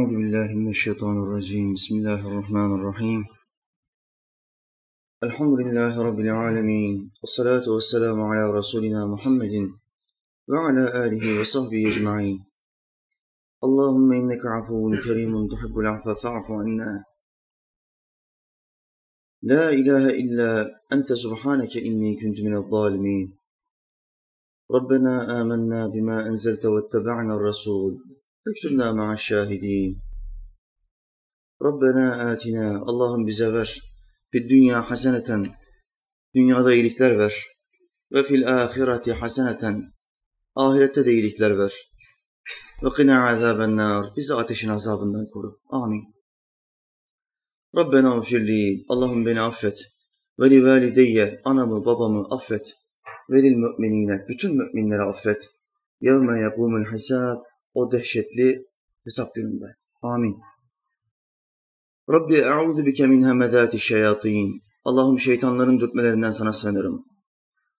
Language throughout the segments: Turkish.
أعوذ بالله من الشيطان الرجيم. بسم الله الرحمن الرحيم. الحمد لله رب العالمين والصلاة والسلام على رسولنا محمد وعلى آله وصحبه أجمعين. اللهم إنك عفو كريم تحب العفو فاعف عنا. لا إله إلا أنت سبحانك إني كنت من الظالمين. ربنا آمنا بما أنزلت واتبعنا الرسول. Ekrimna ma'aşşahidin. Rabbena atina. Allah'ım bize ver. Fid dünya haseneten. Dünyada iyilikler ver. Ve fil ahireti haseneten. Ahirette de iyilikler ver. Ve qina azaben nar. Bizi ateşin azabından koru. Amin. Rabbena ufirli. Allah'ım beni affet. Ve li valideyye. Anamı babamı affet. Velil müminine. Bütün müminleri affet. Yevme yekumul hesab o dehşetli hesap gününde. Amin. Rabbi e'udhu bike min hemedati şeyatin. Allah'ım şeytanların dürtmelerinden sana sığınırım.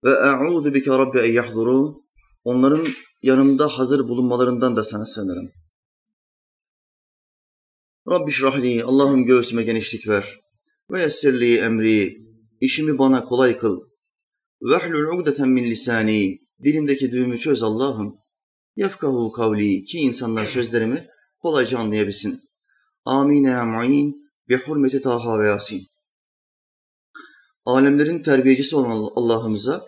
Ve e'udhu bike Rabbi en yahzurun. Onların yanımda hazır bulunmalarından da sana sığınırım. Rabbi şrahli, Allah'ım göğsüme genişlik ver. Ve yessirli emri, işimi bana kolay kıl. Vehlul ugdeten min lisani, dilimdeki düğümü çöz Allah'ım. Yefkahu kavli, ki insanlar sözlerimi kolayca anlayabilsin. Amin ya mu'in, bi hurmeti Taha ve Yasin. Alemlerin terbiyecisi olan Allah'ımıza,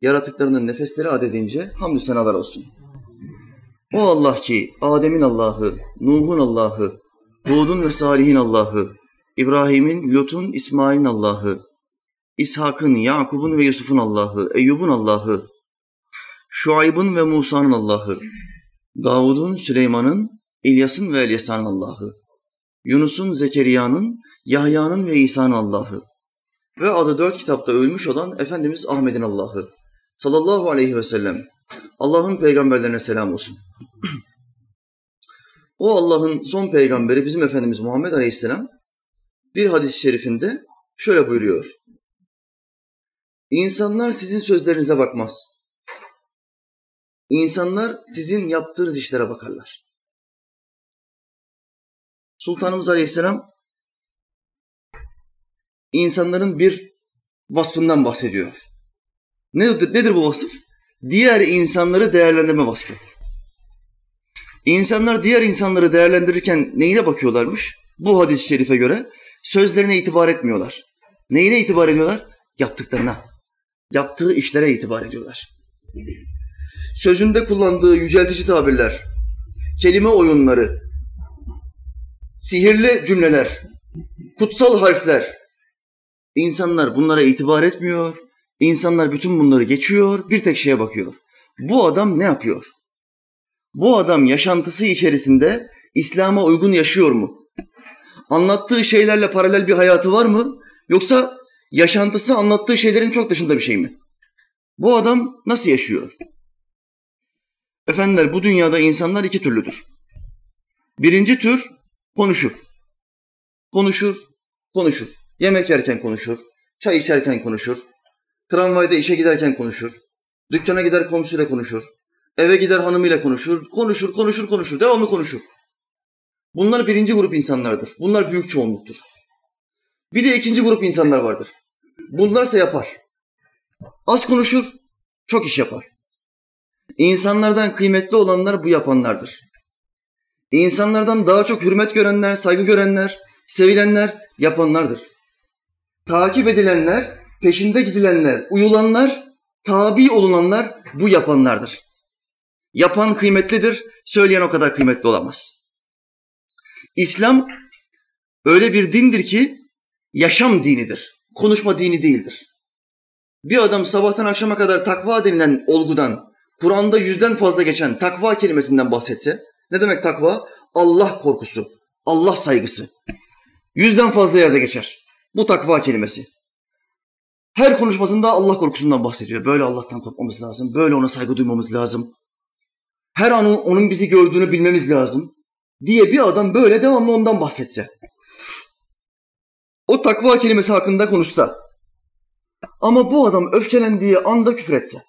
yaratıklarının nefesleri adedince hamdü senalar olsun. O Allah ki Adem'in Allah'ı, Nuh'un Allah'ı, Hud'un ve Salih'in Allah'ı, İbrahim'in, Lut'un, İsmail'in Allah'ı, İshak'ın, Yakub'un ve Yusuf'un Allah'ı, Eyyub'un Allah'ı, Şuayb'ın ve Musa'nın Allah'ı, Davud'un, Süleyman'ın, İlyas'ın ve Elyasa'nın Allah'ı, Yunus'un, Zekeriya'nın, Yahya'nın ve İsa'nın Allah'ı ve adı dört kitapta ölmüş olan Efendimiz Ahmet'in Allah'ı sallallahu aleyhi ve sellem. Allah'ın peygamberlerine selam olsun. o Allah'ın son peygamberi bizim Efendimiz Muhammed Aleyhisselam bir hadis-i şerifinde şöyle buyuruyor. İnsanlar sizin sözlerinize bakmaz. İnsanlar sizin yaptığınız işlere bakarlar. Sultanımız Aleyhisselam insanların bir vasfından bahsediyor. Nedir, nedir bu vasıf? Diğer insanları değerlendirme vasfı. İnsanlar diğer insanları değerlendirirken neyine bakıyorlarmış? Bu hadis-i şerife göre sözlerine itibar etmiyorlar. Neyine itibar ediyorlar? Yaptıklarına. Yaptığı işlere itibar ediyorlar. Sözünde kullandığı yüceltici tabirler, kelime oyunları, sihirli cümleler, kutsal harfler. İnsanlar bunlara itibar etmiyor. İnsanlar bütün bunları geçiyor, bir tek şeye bakıyor. Bu adam ne yapıyor? Bu adam yaşantısı içerisinde İslam'a uygun yaşıyor mu? Anlattığı şeylerle paralel bir hayatı var mı? Yoksa yaşantısı anlattığı şeylerin çok dışında bir şey mi? Bu adam nasıl yaşıyor? Efendiler bu dünyada insanlar iki türlüdür. Birinci tür konuşur. Konuşur, konuşur. Yemek yerken konuşur, çay içerken konuşur, tramvayda işe giderken konuşur, dükkana gider komşuyla konuşur, eve gider hanımıyla konuşur, konuşur, konuşur, konuşur, devamlı konuşur. Bunlar birinci grup insanlardır. Bunlar büyük çoğunluktur. Bir de ikinci grup insanlar vardır. Bunlarsa yapar. Az konuşur, çok iş yapar. İnsanlardan kıymetli olanlar bu yapanlardır. İnsanlardan daha çok hürmet görenler, saygı görenler, sevilenler yapanlardır. Takip edilenler, peşinde gidilenler, uyulanlar, tabi olunanlar bu yapanlardır. Yapan kıymetlidir, söyleyen o kadar kıymetli olamaz. İslam öyle bir dindir ki yaşam dinidir. Konuşma dini değildir. Bir adam sabahtan akşama kadar takva denilen olgudan, Kur'an'da yüzden fazla geçen takva kelimesinden bahsetse, ne demek takva? Allah korkusu, Allah saygısı. Yüzden fazla yerde geçer. Bu takva kelimesi. Her konuşmasında Allah korkusundan bahsediyor. Böyle Allah'tan korkmamız lazım. Böyle ona saygı duymamız lazım. Her an onun bizi gördüğünü bilmemiz lazım. Diye bir adam böyle devamlı ondan bahsetse. O takva kelimesi hakkında konuşsa. Ama bu adam öfkelendiği anda küfür etse.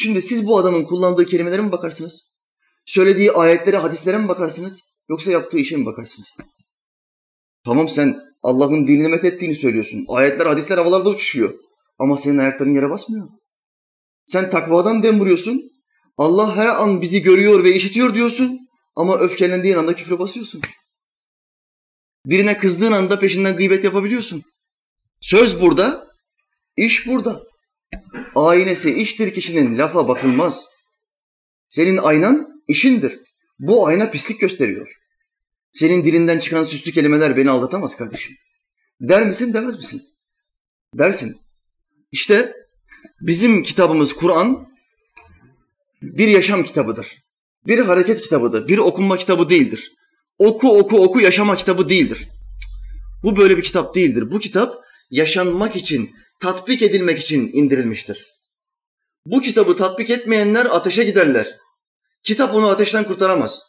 Şimdi siz bu adamın kullandığı kelimelere mi bakarsınız? Söylediği ayetlere, hadislere mi bakarsınız? Yoksa yaptığı işe mi bakarsınız? Tamam sen Allah'ın dinini methettiğini söylüyorsun. Ayetler, hadisler havalarda uçuşuyor. Ama senin ayakların yere basmıyor. Sen takvadan dem vuruyorsun. Allah her an bizi görüyor ve işitiyor diyorsun. Ama öfkelendiğin anda küfre basıyorsun. Birine kızdığın anda peşinden gıybet yapabiliyorsun. Söz burada, iş burada. Aynesi iştir kişinin lafa bakılmaz. Senin aynan işindir. Bu ayna pislik gösteriyor. Senin dilinden çıkan süslü kelimeler beni aldatamaz kardeşim. Der misin demez misin? Dersin. İşte bizim kitabımız Kur'an bir yaşam kitabıdır. Bir hareket kitabıdır. Bir okunma kitabı değildir. Oku oku oku yaşama kitabı değildir. Bu böyle bir kitap değildir. Bu kitap yaşanmak için, tatbik edilmek için indirilmiştir. Bu kitabı tatbik etmeyenler ateşe giderler. Kitap onu ateşten kurtaramaz.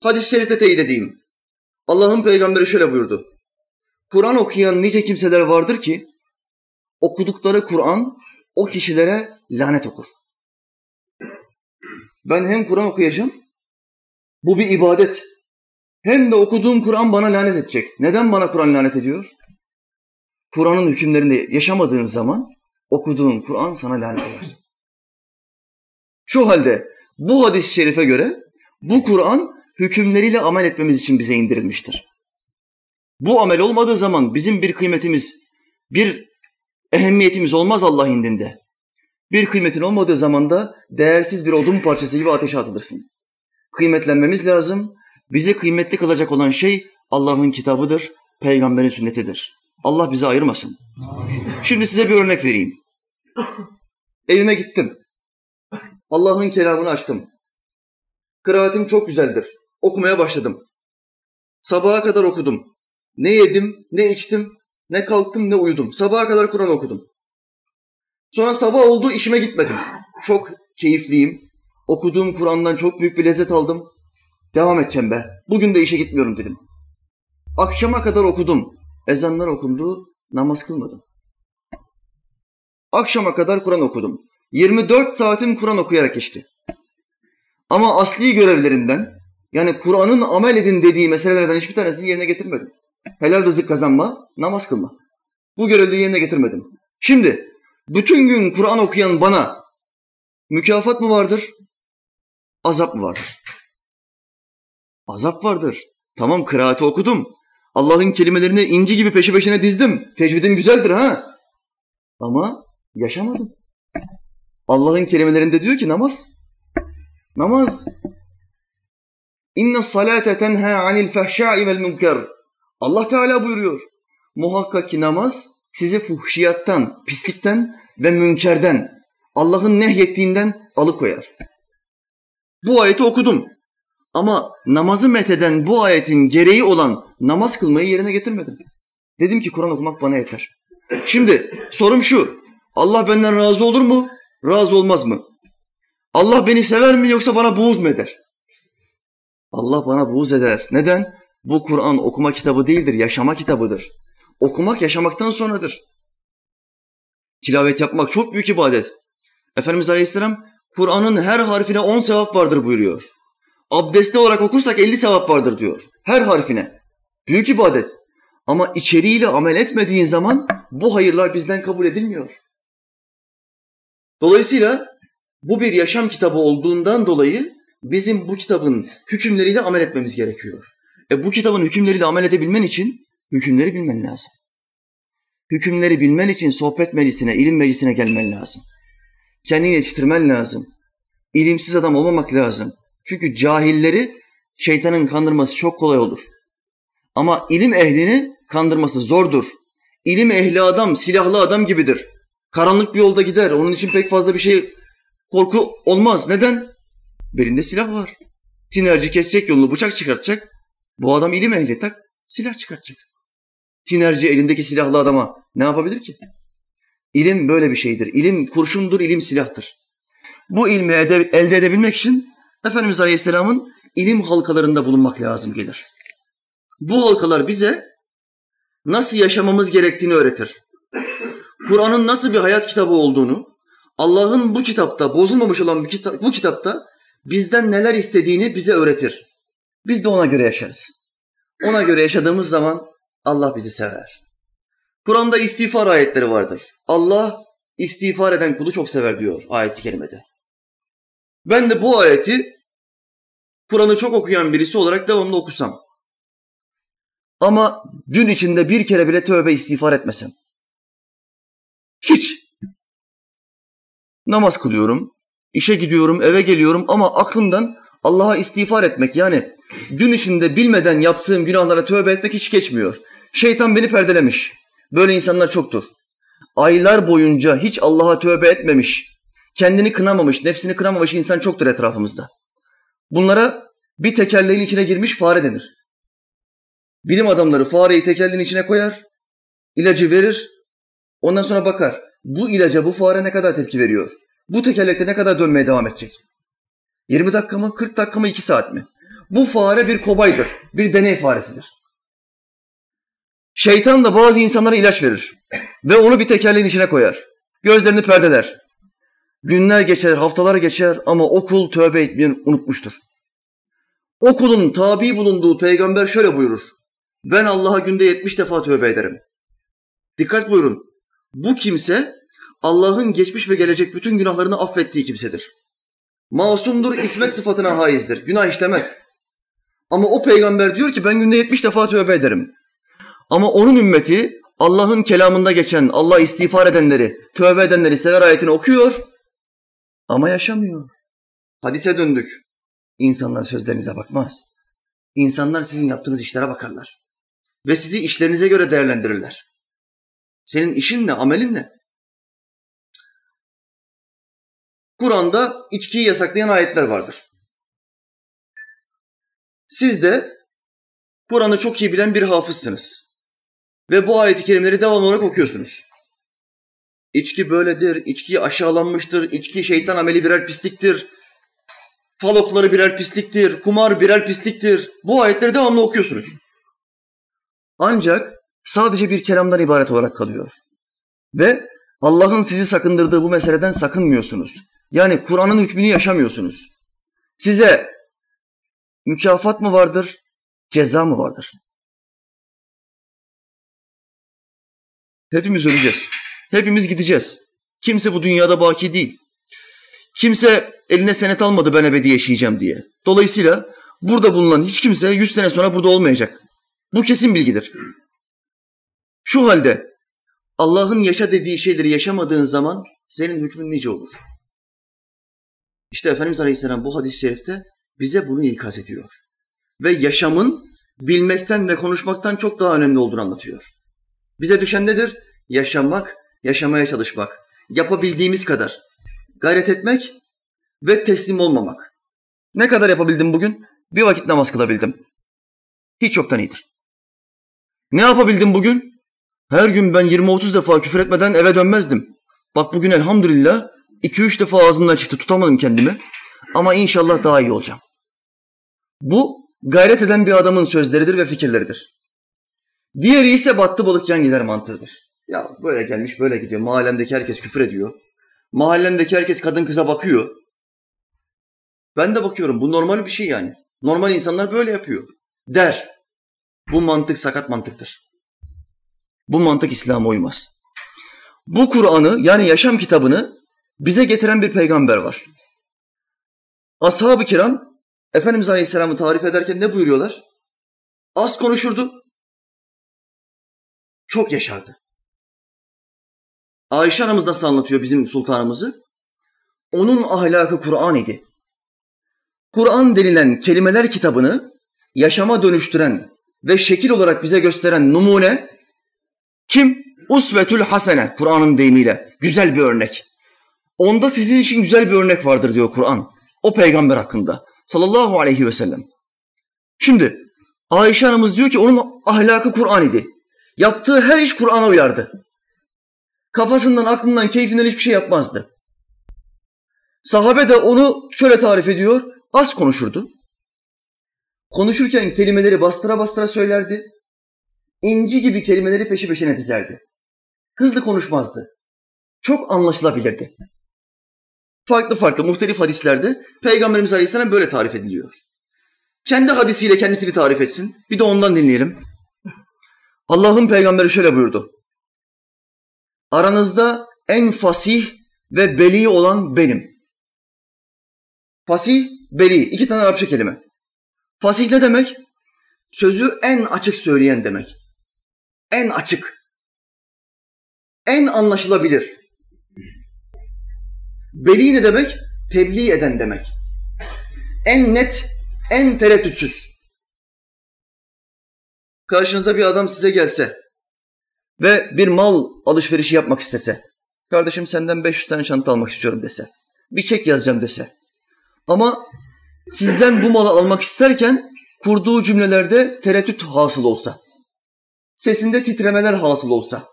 Hadis-i şerifte teyit edeyim. Allah'ın peygamberi şöyle buyurdu. Kur'an okuyan nice kimseler vardır ki okudukları Kur'an o kişilere lanet okur. Ben hem Kur'an okuyacağım, bu bir ibadet. Hem de okuduğum Kur'an bana lanet edecek. Neden bana Kur'an lanet ediyor? Kur'an'ın hükümlerini yaşamadığın zaman okuduğun Kur'an sana lanet eder. Şu halde bu hadis-i şerife göre bu Kur'an hükümleriyle amel etmemiz için bize indirilmiştir. Bu amel olmadığı zaman bizim bir kıymetimiz, bir ehemmiyetimiz olmaz Allah indinde. Bir kıymetin olmadığı zaman da değersiz bir odun parçası gibi ateşe atılırsın. Kıymetlenmemiz lazım. Bizi kıymetli kılacak olan şey Allah'ın kitabıdır, peygamberin sünnetidir. Allah bizi ayırmasın. Şimdi size bir örnek vereyim. Evime gittim. Allah'ın kelamını açtım. Kıraatim çok güzeldir. Okumaya başladım. Sabaha kadar okudum. Ne yedim, ne içtim, ne kalktım, ne uyudum. Sabaha kadar Kur'an okudum. Sonra sabah oldu, işime gitmedim. Çok keyifliyim. Okuduğum Kur'an'dan çok büyük bir lezzet aldım. Devam edeceğim be. Bugün de işe gitmiyorum dedim. Akşama kadar okudum. Ezanlar okundu, namaz kılmadım. Akşama kadar Kur'an okudum. 24 saatim Kur'an okuyarak geçti. Ama asli görevlerinden, yani Kur'an'ın amel edin dediği meselelerden hiçbir tanesini yerine getirmedim. Helal rızık kazanma, namaz kılma. Bu görevleri yerine getirmedim. Şimdi bütün gün Kur'an okuyan bana mükafat mı vardır? Azap mı vardır? Azap vardır. Tamam kıraati okudum. Allah'ın kelimelerini inci gibi peşi peşine dizdim. Tecvidim güzeldir ha. Ama yaşamadım. Allah'ın kelimelerinde diyor ki namaz. Namaz. İnne salate tenha anil fehşai vel münker. Allah Teala buyuruyor. Muhakkak ki namaz sizi fuhşiyattan, pislikten ve münkerden, Allah'ın nehyettiğinden alıkoyar. Bu ayeti okudum. Ama namazı metheden bu ayetin gereği olan namaz kılmayı yerine getirmedim. Dedim ki Kur'an okumak bana yeter. Şimdi sorum şu. Allah benden razı olur mu? Razı olmaz mı? Allah beni sever mi yoksa bana buğz mu eder? Allah bana buğz eder. Neden? Bu Kur'an okuma kitabı değildir, yaşama kitabıdır. Okumak yaşamaktan sonradır. Tilavet yapmak çok büyük ibadet. Efendimiz Aleyhisselam Kur'an'ın her harfine on sevap vardır buyuruyor. Abdesti olarak okursak elli sevap vardır diyor. Her harfine. Büyük ibadet. Ama içeriğiyle amel etmediğin zaman bu hayırlar bizden kabul edilmiyor. Dolayısıyla bu bir yaşam kitabı olduğundan dolayı bizim bu kitabın hükümleriyle amel etmemiz gerekiyor. E bu kitabın hükümleriyle amel edebilmen için hükümleri bilmen lazım. Hükümleri bilmen için sohbet meclisine, ilim meclisine gelmen lazım. Kendini yetiştirmen lazım. İlimsiz adam olmamak lazım. Çünkü cahilleri şeytanın kandırması çok kolay olur. Ama ilim ehlini kandırması zordur. İlim ehli adam silahlı adam gibidir. Karanlık bir yolda gider. Onun için pek fazla bir şey korku olmaz. Neden? Belinde silah var. Tinerci kesecek yolunu bıçak çıkartacak. Bu adam ilim ehli tak silah çıkartacak. Tinerci elindeki silahlı adama ne yapabilir ki? İlim böyle bir şeydir. İlim kurşundur, ilim silahtır. Bu ilmi elde edebilmek için Efendimiz Aleyhisselam'ın ilim halkalarında bulunmak lazım gelir. Bu halkalar bize nasıl yaşamamız gerektiğini öğretir. Kur'an'ın nasıl bir hayat kitabı olduğunu, Allah'ın bu kitapta, bozulmamış olan bu, kitap, bu kitapta bizden neler istediğini bize öğretir. Biz de ona göre yaşarız. Ona göre yaşadığımız zaman Allah bizi sever. Kur'an'da istiğfar ayetleri vardır. Allah istiğfar eden kulu çok sever diyor ayet-i kerimede. Ben de bu ayeti Kur'an'ı çok okuyan birisi olarak devamlı okusam. Ama gün içinde bir kere bile tövbe istiğfar etmesem. Hiç. Namaz kılıyorum, işe gidiyorum, eve geliyorum ama aklımdan Allah'a istiğfar etmek yani gün içinde bilmeden yaptığım günahlara tövbe etmek hiç geçmiyor. Şeytan beni perdelemiş. Böyle insanlar çoktur. Aylar boyunca hiç Allah'a tövbe etmemiş, kendini kınamamış, nefsini kınamamış insan çoktur etrafımızda. Bunlara bir tekerleğin içine girmiş fare denir. Bilim adamları fareyi tekerleğin içine koyar, ilacı verir, ondan sonra bakar. Bu ilaca bu fare ne kadar tepki veriyor? Bu tekerlekte ne kadar dönmeye devam edecek? 20 dakika mı, 40 dakika mı, 2 saat mi? Bu fare bir kobaydır, bir deney faresidir. Şeytan da bazı insanlara ilaç verir ve onu bir tekerleğin içine koyar. Gözlerini perdeler. Günler geçer, haftalar geçer ama okul tövbe etmeyi unutmuştur. Okulun tabi bulunduğu peygamber şöyle buyurur. Ben Allah'a günde 70 defa tövbe ederim. Dikkat buyurun. Bu kimse Allah'ın geçmiş ve gelecek bütün günahlarını affettiği kimsedir. Masumdur, ismet sıfatına haizdir. Günah işlemez. Ama o peygamber diyor ki ben günde 70 defa tövbe ederim. Ama onun ümmeti Allah'ın kelamında geçen Allah istiğfar edenleri, tövbe edenleri sever ayetini okuyor ama yaşamıyor. Hadise döndük. İnsanlar sözlerinize bakmaz. İnsanlar sizin yaptığınız işlere bakarlar. Ve sizi işlerinize göre değerlendirirler. Senin işin ne, amelin ne? Kur'an'da içkiyi yasaklayan ayetler vardır. Siz de Kur'an'ı çok iyi bilen bir hafızsınız. Ve bu ayet-i kerimeleri devamlı olarak okuyorsunuz. İçki böyledir, içki aşağılanmıştır, içki şeytan ameli birer pisliktir, falokları birer pisliktir, kumar birer pisliktir. Bu ayetleri devamlı okuyorsunuz. Ancak sadece bir kelamdan ibaret olarak kalıyor. Ve Allah'ın sizi sakındırdığı bu meseleden sakınmıyorsunuz. Yani Kur'an'ın hükmünü yaşamıyorsunuz. Size mükafat mı vardır, ceza mı vardır? Hepimiz öleceğiz. Hepimiz gideceğiz. Kimse bu dünyada baki değil. Kimse eline senet almadı ben ebedi yaşayacağım diye. Dolayısıyla burada bulunan hiç kimse yüz sene sonra burada olmayacak. Bu kesin bilgidir. Şu halde Allah'ın yaşa dediği şeyleri yaşamadığın zaman senin hükmün nice olur. İşte Efendimiz Aleyhisselam bu hadis-i şerifte bize bunu ikaz ediyor. Ve yaşamın bilmekten ve konuşmaktan çok daha önemli olduğunu anlatıyor. Bize düşen nedir? Yaşamak, yaşamaya çalışmak. Yapabildiğimiz kadar. Gayret etmek ve teslim olmamak. Ne kadar yapabildim bugün? Bir vakit namaz kılabildim. Hiç yoktan iyidir. Ne yapabildim bugün? Her gün ben 20-30 defa küfür etmeden eve dönmezdim. Bak bugün elhamdülillah 2-3 defa ağzımdan çıktı tutamadım kendimi. Ama inşallah daha iyi olacağım. Bu gayret eden bir adamın sözleridir ve fikirleridir. Diğeri ise battı balık yan gider mantığıdır. Ya böyle gelmiş böyle gidiyor. Mahallemdeki herkes küfür ediyor. Mahallemdeki herkes kadın kıza bakıyor. Ben de bakıyorum bu normal bir şey yani. Normal insanlar böyle yapıyor. Der. Bu mantık sakat mantıktır. Bu mantık İslam'a uymaz. Bu Kur'an'ı yani yaşam kitabını bize getiren bir peygamber var. Ashab-ı kiram Efendimiz Aleyhisselam'ı tarif ederken ne buyuruyorlar? Az konuşurdu, çok yaşardı. Ayşe anamız nasıl anlatıyor bizim sultanımızı? Onun ahlakı Kur'an idi. Kur'an denilen kelimeler kitabını yaşama dönüştüren ve şekil olarak bize gösteren numune kim? Usvetül hasene Kur'an'ın deyimiyle. Güzel bir örnek. Onda sizin için güzel bir örnek vardır diyor Kur'an. O peygamber hakkında. Sallallahu aleyhi ve sellem. Şimdi Ayşe anamız diyor ki onun ahlakı Kur'an idi. Yaptığı her iş Kur'an'a uyardı. Kafasından, aklından, keyfinden hiçbir şey yapmazdı. Sahabe de onu şöyle tarif ediyor. Az konuşurdu. Konuşurken kelimeleri bastıra bastıra söylerdi. İnci gibi kelimeleri peşi peşine dizerdi. Hızlı konuşmazdı. Çok anlaşılabilirdi. farklı farklı muhtelif hadislerde Peygamberimiz Aleyhisselam böyle tarif ediliyor. Kendi hadisiyle kendisini tarif etsin. Bir de ondan dinleyelim. Allah'ın peygamberi şöyle buyurdu. Aranızda en fasih ve beli olan benim. Fasih, beli. iki tane Arapça kelime. Fasih ne demek? Sözü en açık söyleyen demek. En açık. En anlaşılabilir. Beli ne demek? Tebliğ eden demek. En net, en tereddütsüz. Karşınıza bir adam size gelse ve bir mal alışverişi yapmak istese, kardeşim senden 500 tane çanta almak istiyorum dese, bir çek yazacağım dese. Ama sizden bu malı almak isterken kurduğu cümlelerde tereddüt hasıl olsa, sesinde titremeler hasıl olsa,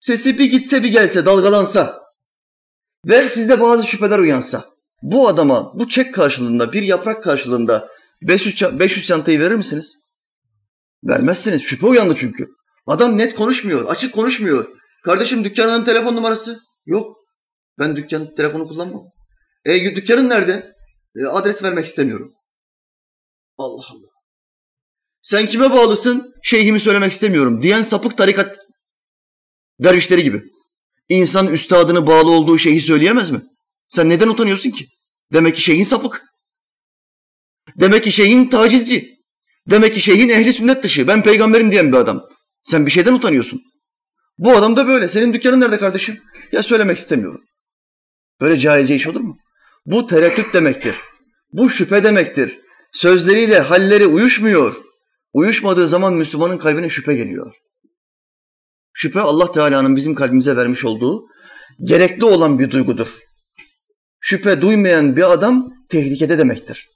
sesi bir gitse bir gelse, dalgalansa ve sizde bazı şüpheler uyansa, bu adama bu çek karşılığında, bir yaprak karşılığında 500, 500 çantayı verir misiniz? Vermezsiniz. Şüphe uyandı çünkü. Adam net konuşmuyor, açık konuşmuyor. Kardeşim dükkanının telefon numarası? Yok. Ben dükkanın telefonu kullanmam. E dükkanın nerede? E, adres vermek istemiyorum. Allah Allah. Sen kime bağlısın? Şeyhimi söylemek istemiyorum. Diyen sapık tarikat dervişleri gibi. İnsan üstadını bağlı olduğu şeyi söyleyemez mi? Sen neden utanıyorsun ki? Demek ki şeyhin sapık. Demek ki şeyhin tacizci. Demek ki şeyhin ehli sünnet dışı. Ben peygamberim diyen bir adam. Sen bir şeyden utanıyorsun. Bu adam da böyle. Senin dükkanın nerede kardeşim? Ya söylemek istemiyorum. Böyle cahilce iş olur mu? Bu tereddüt demektir. Bu şüphe demektir. Sözleriyle halleri uyuşmuyor. Uyuşmadığı zaman Müslümanın kalbine şüphe geliyor. Şüphe Allah Teala'nın bizim kalbimize vermiş olduğu gerekli olan bir duygudur. Şüphe duymayan bir adam tehlikede demektir.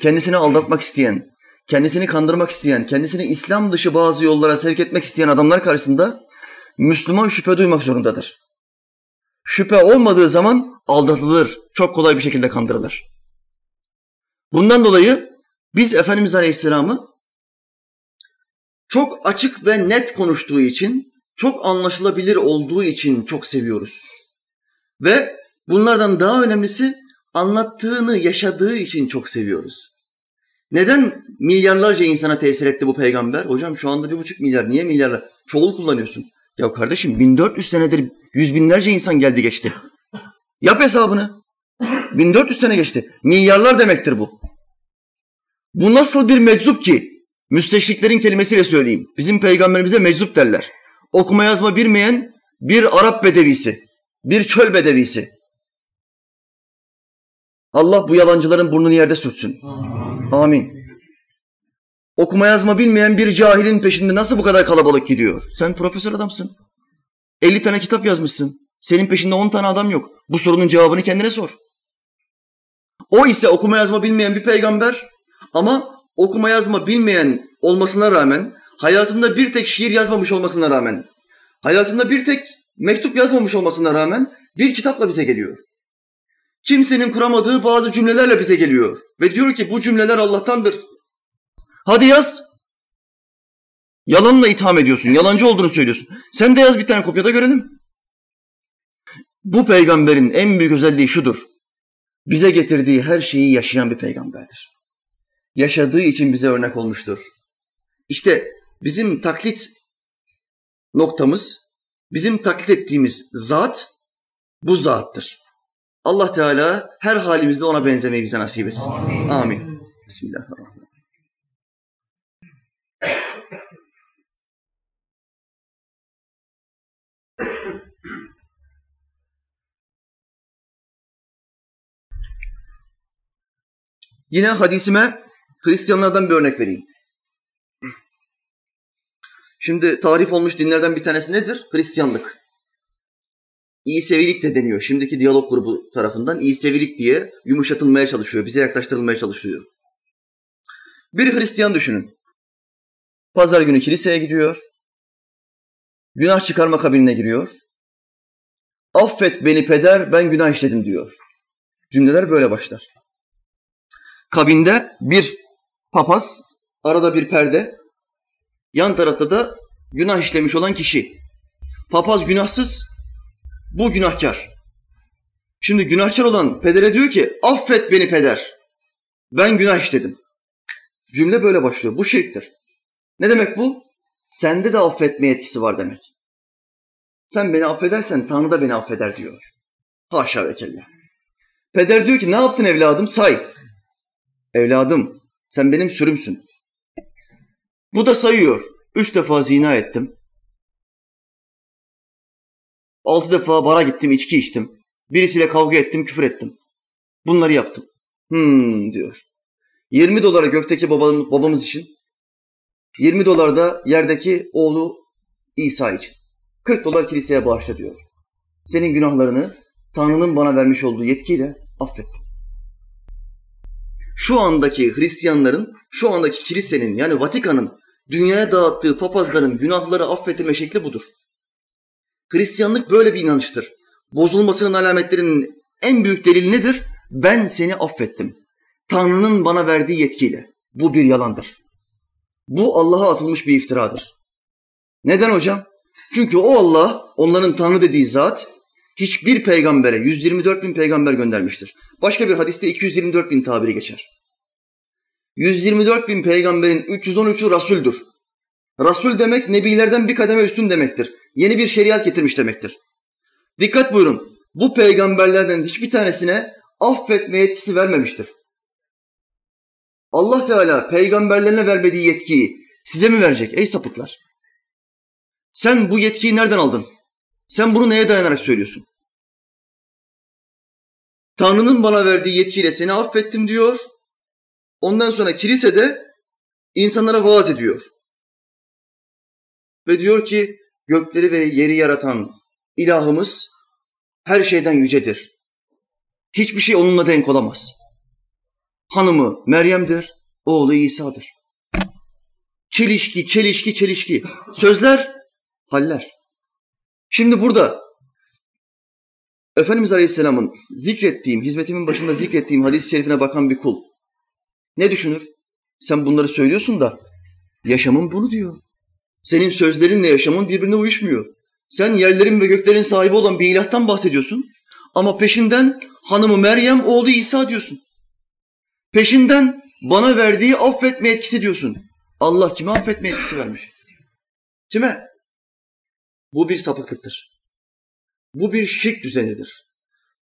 Kendisini aldatmak isteyen, kendisini kandırmak isteyen, kendisini İslam dışı bazı yollara sevk etmek isteyen adamlar karşısında Müslüman şüphe duymak zorundadır. Şüphe olmadığı zaman aldatılır, çok kolay bir şekilde kandırılır. Bundan dolayı biz Efendimiz Aleyhisselam'ı çok açık ve net konuştuğu için, çok anlaşılabilir olduğu için çok seviyoruz. Ve bunlardan daha önemlisi anlattığını yaşadığı için çok seviyoruz. Neden milyarlarca insana tesir etti bu peygamber? Hocam şu anda bir buçuk milyar. Niye milyarlar? Çoğul kullanıyorsun. Ya kardeşim 1400 senedir yüz binlerce insan geldi geçti. Yap hesabını. 1400 sene geçti. Milyarlar demektir bu. Bu nasıl bir meczup ki? Müsteşriklerin kelimesiyle söyleyeyim. Bizim peygamberimize meczup derler. Okuma yazma bilmeyen bir Arap bedevisi, bir çöl bedevisi. Allah bu yalancıların burnunu yerde sürtsün. Amin. Okuma yazma bilmeyen bir cahilin peşinde nasıl bu kadar kalabalık gidiyor? Sen profesör adamsın. 50 tane kitap yazmışsın. Senin peşinde 10 tane adam yok. Bu sorunun cevabını kendine sor. O ise okuma yazma bilmeyen bir peygamber ama okuma yazma bilmeyen olmasına rağmen, hayatında bir tek şiir yazmamış olmasına rağmen, hayatında bir tek mektup yazmamış olmasına rağmen bir kitapla bize geliyor. Kimsenin kuramadığı bazı cümlelerle bize geliyor. Ve diyor ki bu cümleler Allah'tandır. Hadi yaz. Yalanla itham ediyorsun. Yalancı olduğunu söylüyorsun. Sen de yaz bir tane kopyada görelim. Bu peygamberin en büyük özelliği şudur. Bize getirdiği her şeyi yaşayan bir peygamberdir. Yaşadığı için bize örnek olmuştur. İşte bizim taklit noktamız, bizim taklit ettiğimiz zat bu zattır. Allah Teala her halimizde ona benzemeyi bize nasip etsin. Amin. Amin. Bismillahirrahmanirrahim. Yine hadisime Hristiyanlardan bir örnek vereyim. Şimdi tarif olmuş dinlerden bir tanesi nedir? Hristiyanlık. İyi de deniyor. Şimdiki diyalog grubu tarafından iyi diye yumuşatılmaya çalışıyor. Bize yaklaştırılmaya çalışılıyor. Bir Hristiyan düşünün. Pazar günü kiliseye gidiyor. Günah çıkarma kabinine giriyor. Affet beni peder ben günah işledim diyor. Cümleler böyle başlar. Kabinde bir papaz, arada bir perde, yan tarafta da günah işlemiş olan kişi. Papaz günahsız, bu günahkar. Şimdi günahkar olan pedere diyor ki affet beni peder. Ben günah işledim. Cümle böyle başlıyor. Bu şirktir. Ne demek bu? Sende de affetme etkisi var demek. Sen beni affedersen Tanrı da beni affeder diyor. Haşa ve kella. Peder diyor ki ne yaptın evladım say. Evladım sen benim sürümsün. Bu da sayıyor. Üç defa zina ettim. Altı defa bara gittim, içki içtim. Birisiyle kavga ettim, küfür ettim. Bunları yaptım. Hmm diyor. 20 dolara gökteki babamız, babamız için, 20 dolar da yerdeki oğlu İsa için. 40 dolar kiliseye bağışla diyor. Senin günahlarını Tanrı'nın bana vermiş olduğu yetkiyle affettim. Şu andaki Hristiyanların, şu andaki kilisenin yani Vatikan'ın dünyaya dağıttığı papazların günahları affetme şekli budur. Hristiyanlık böyle bir inanıştır. Bozulmasının alametlerinin en büyük delili nedir? Ben seni affettim. Tanrı'nın bana verdiği yetkiyle. Bu bir yalandır. Bu Allah'a atılmış bir iftiradır. Neden hocam? Çünkü o Allah, onların Tanrı dediği zat, hiçbir peygambere 124 bin peygamber göndermiştir. Başka bir hadiste 224 bin tabiri geçer. 124 bin peygamberin 313'ü Rasuldür. Rasul demek nebilerden bir kademe üstün demektir. Yeni bir şeriat getirmiş demektir. Dikkat buyurun. Bu peygamberlerden hiçbir tanesine affetme yetkisi vermemiştir. Allah Teala peygamberlerine vermediği yetkiyi size mi verecek ey sapıklar? Sen bu yetkiyi nereden aldın? Sen bunu neye dayanarak söylüyorsun? Tanrı'nın bana verdiği yetkiyle seni affettim diyor. Ondan sonra kilisede insanlara vaaz ediyor. Ve diyor ki gökleri ve yeri yaratan ilahımız her şeyden yücedir. Hiçbir şey onunla denk olamaz. Hanımı Meryem'dir, oğlu İsa'dır. Çelişki, çelişki, çelişki. Sözler, haller. Şimdi burada Efendimiz Aleyhisselam'ın zikrettiğim, hizmetimin başında zikrettiğim hadis-i şerifine bakan bir kul ne düşünür? Sen bunları söylüyorsun da yaşamın bunu diyor. Senin sözlerinle yaşamın birbirine uyuşmuyor. Sen yerlerin ve göklerin sahibi olan bir ilahtan bahsediyorsun. Ama peşinden hanımı Meryem, oğlu İsa diyorsun. Peşinden bana verdiği affetme etkisi diyorsun. Allah kime affetme etkisi vermiş? Kime? Bu bir sapıklıktır. Bu bir şirk düzenidir.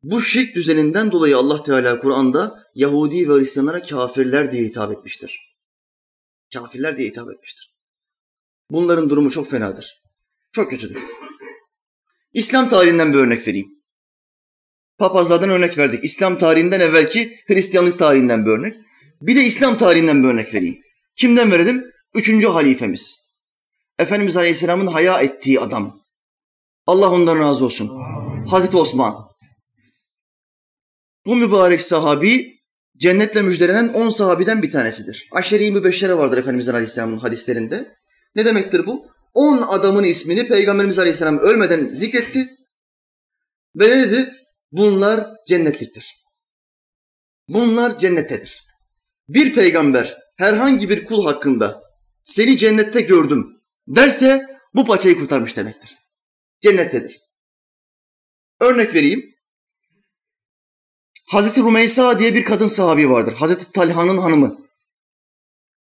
Bu şirk düzeninden dolayı Allah Teala Kur'an'da Yahudi ve Hristiyanlara kafirler diye hitap etmiştir. Kafirler diye hitap etmiştir. Bunların durumu çok fenadır. Çok kötüdür. İslam tarihinden bir örnek vereyim. Papazlardan örnek verdik. İslam tarihinden evvelki Hristiyanlık tarihinden bir örnek. Bir de İslam tarihinden bir örnek vereyim. Kimden verelim? Üçüncü halifemiz. Efendimiz Aleyhisselam'ın haya ettiği adam. Allah ondan razı olsun. Hazreti Osman. Bu mübarek sahabi cennetle müjdelenen on sahabiden bir tanesidir. Aşeri-i mübeşşere vardır Efendimizin Aleyhisselam'ın hadislerinde. Ne demektir bu? On adamın ismini Peygamberimiz Aleyhisselam ölmeden zikretti. Ve ne dedi? Bunlar cennetliktir. Bunlar cennettedir. Bir peygamber herhangi bir kul hakkında seni cennette gördüm derse bu paçayı kurtarmış demektir. Cennettedir. Örnek vereyim. Hazreti Rumeysa diye bir kadın sahabi vardır. Hazreti Talha'nın hanımı.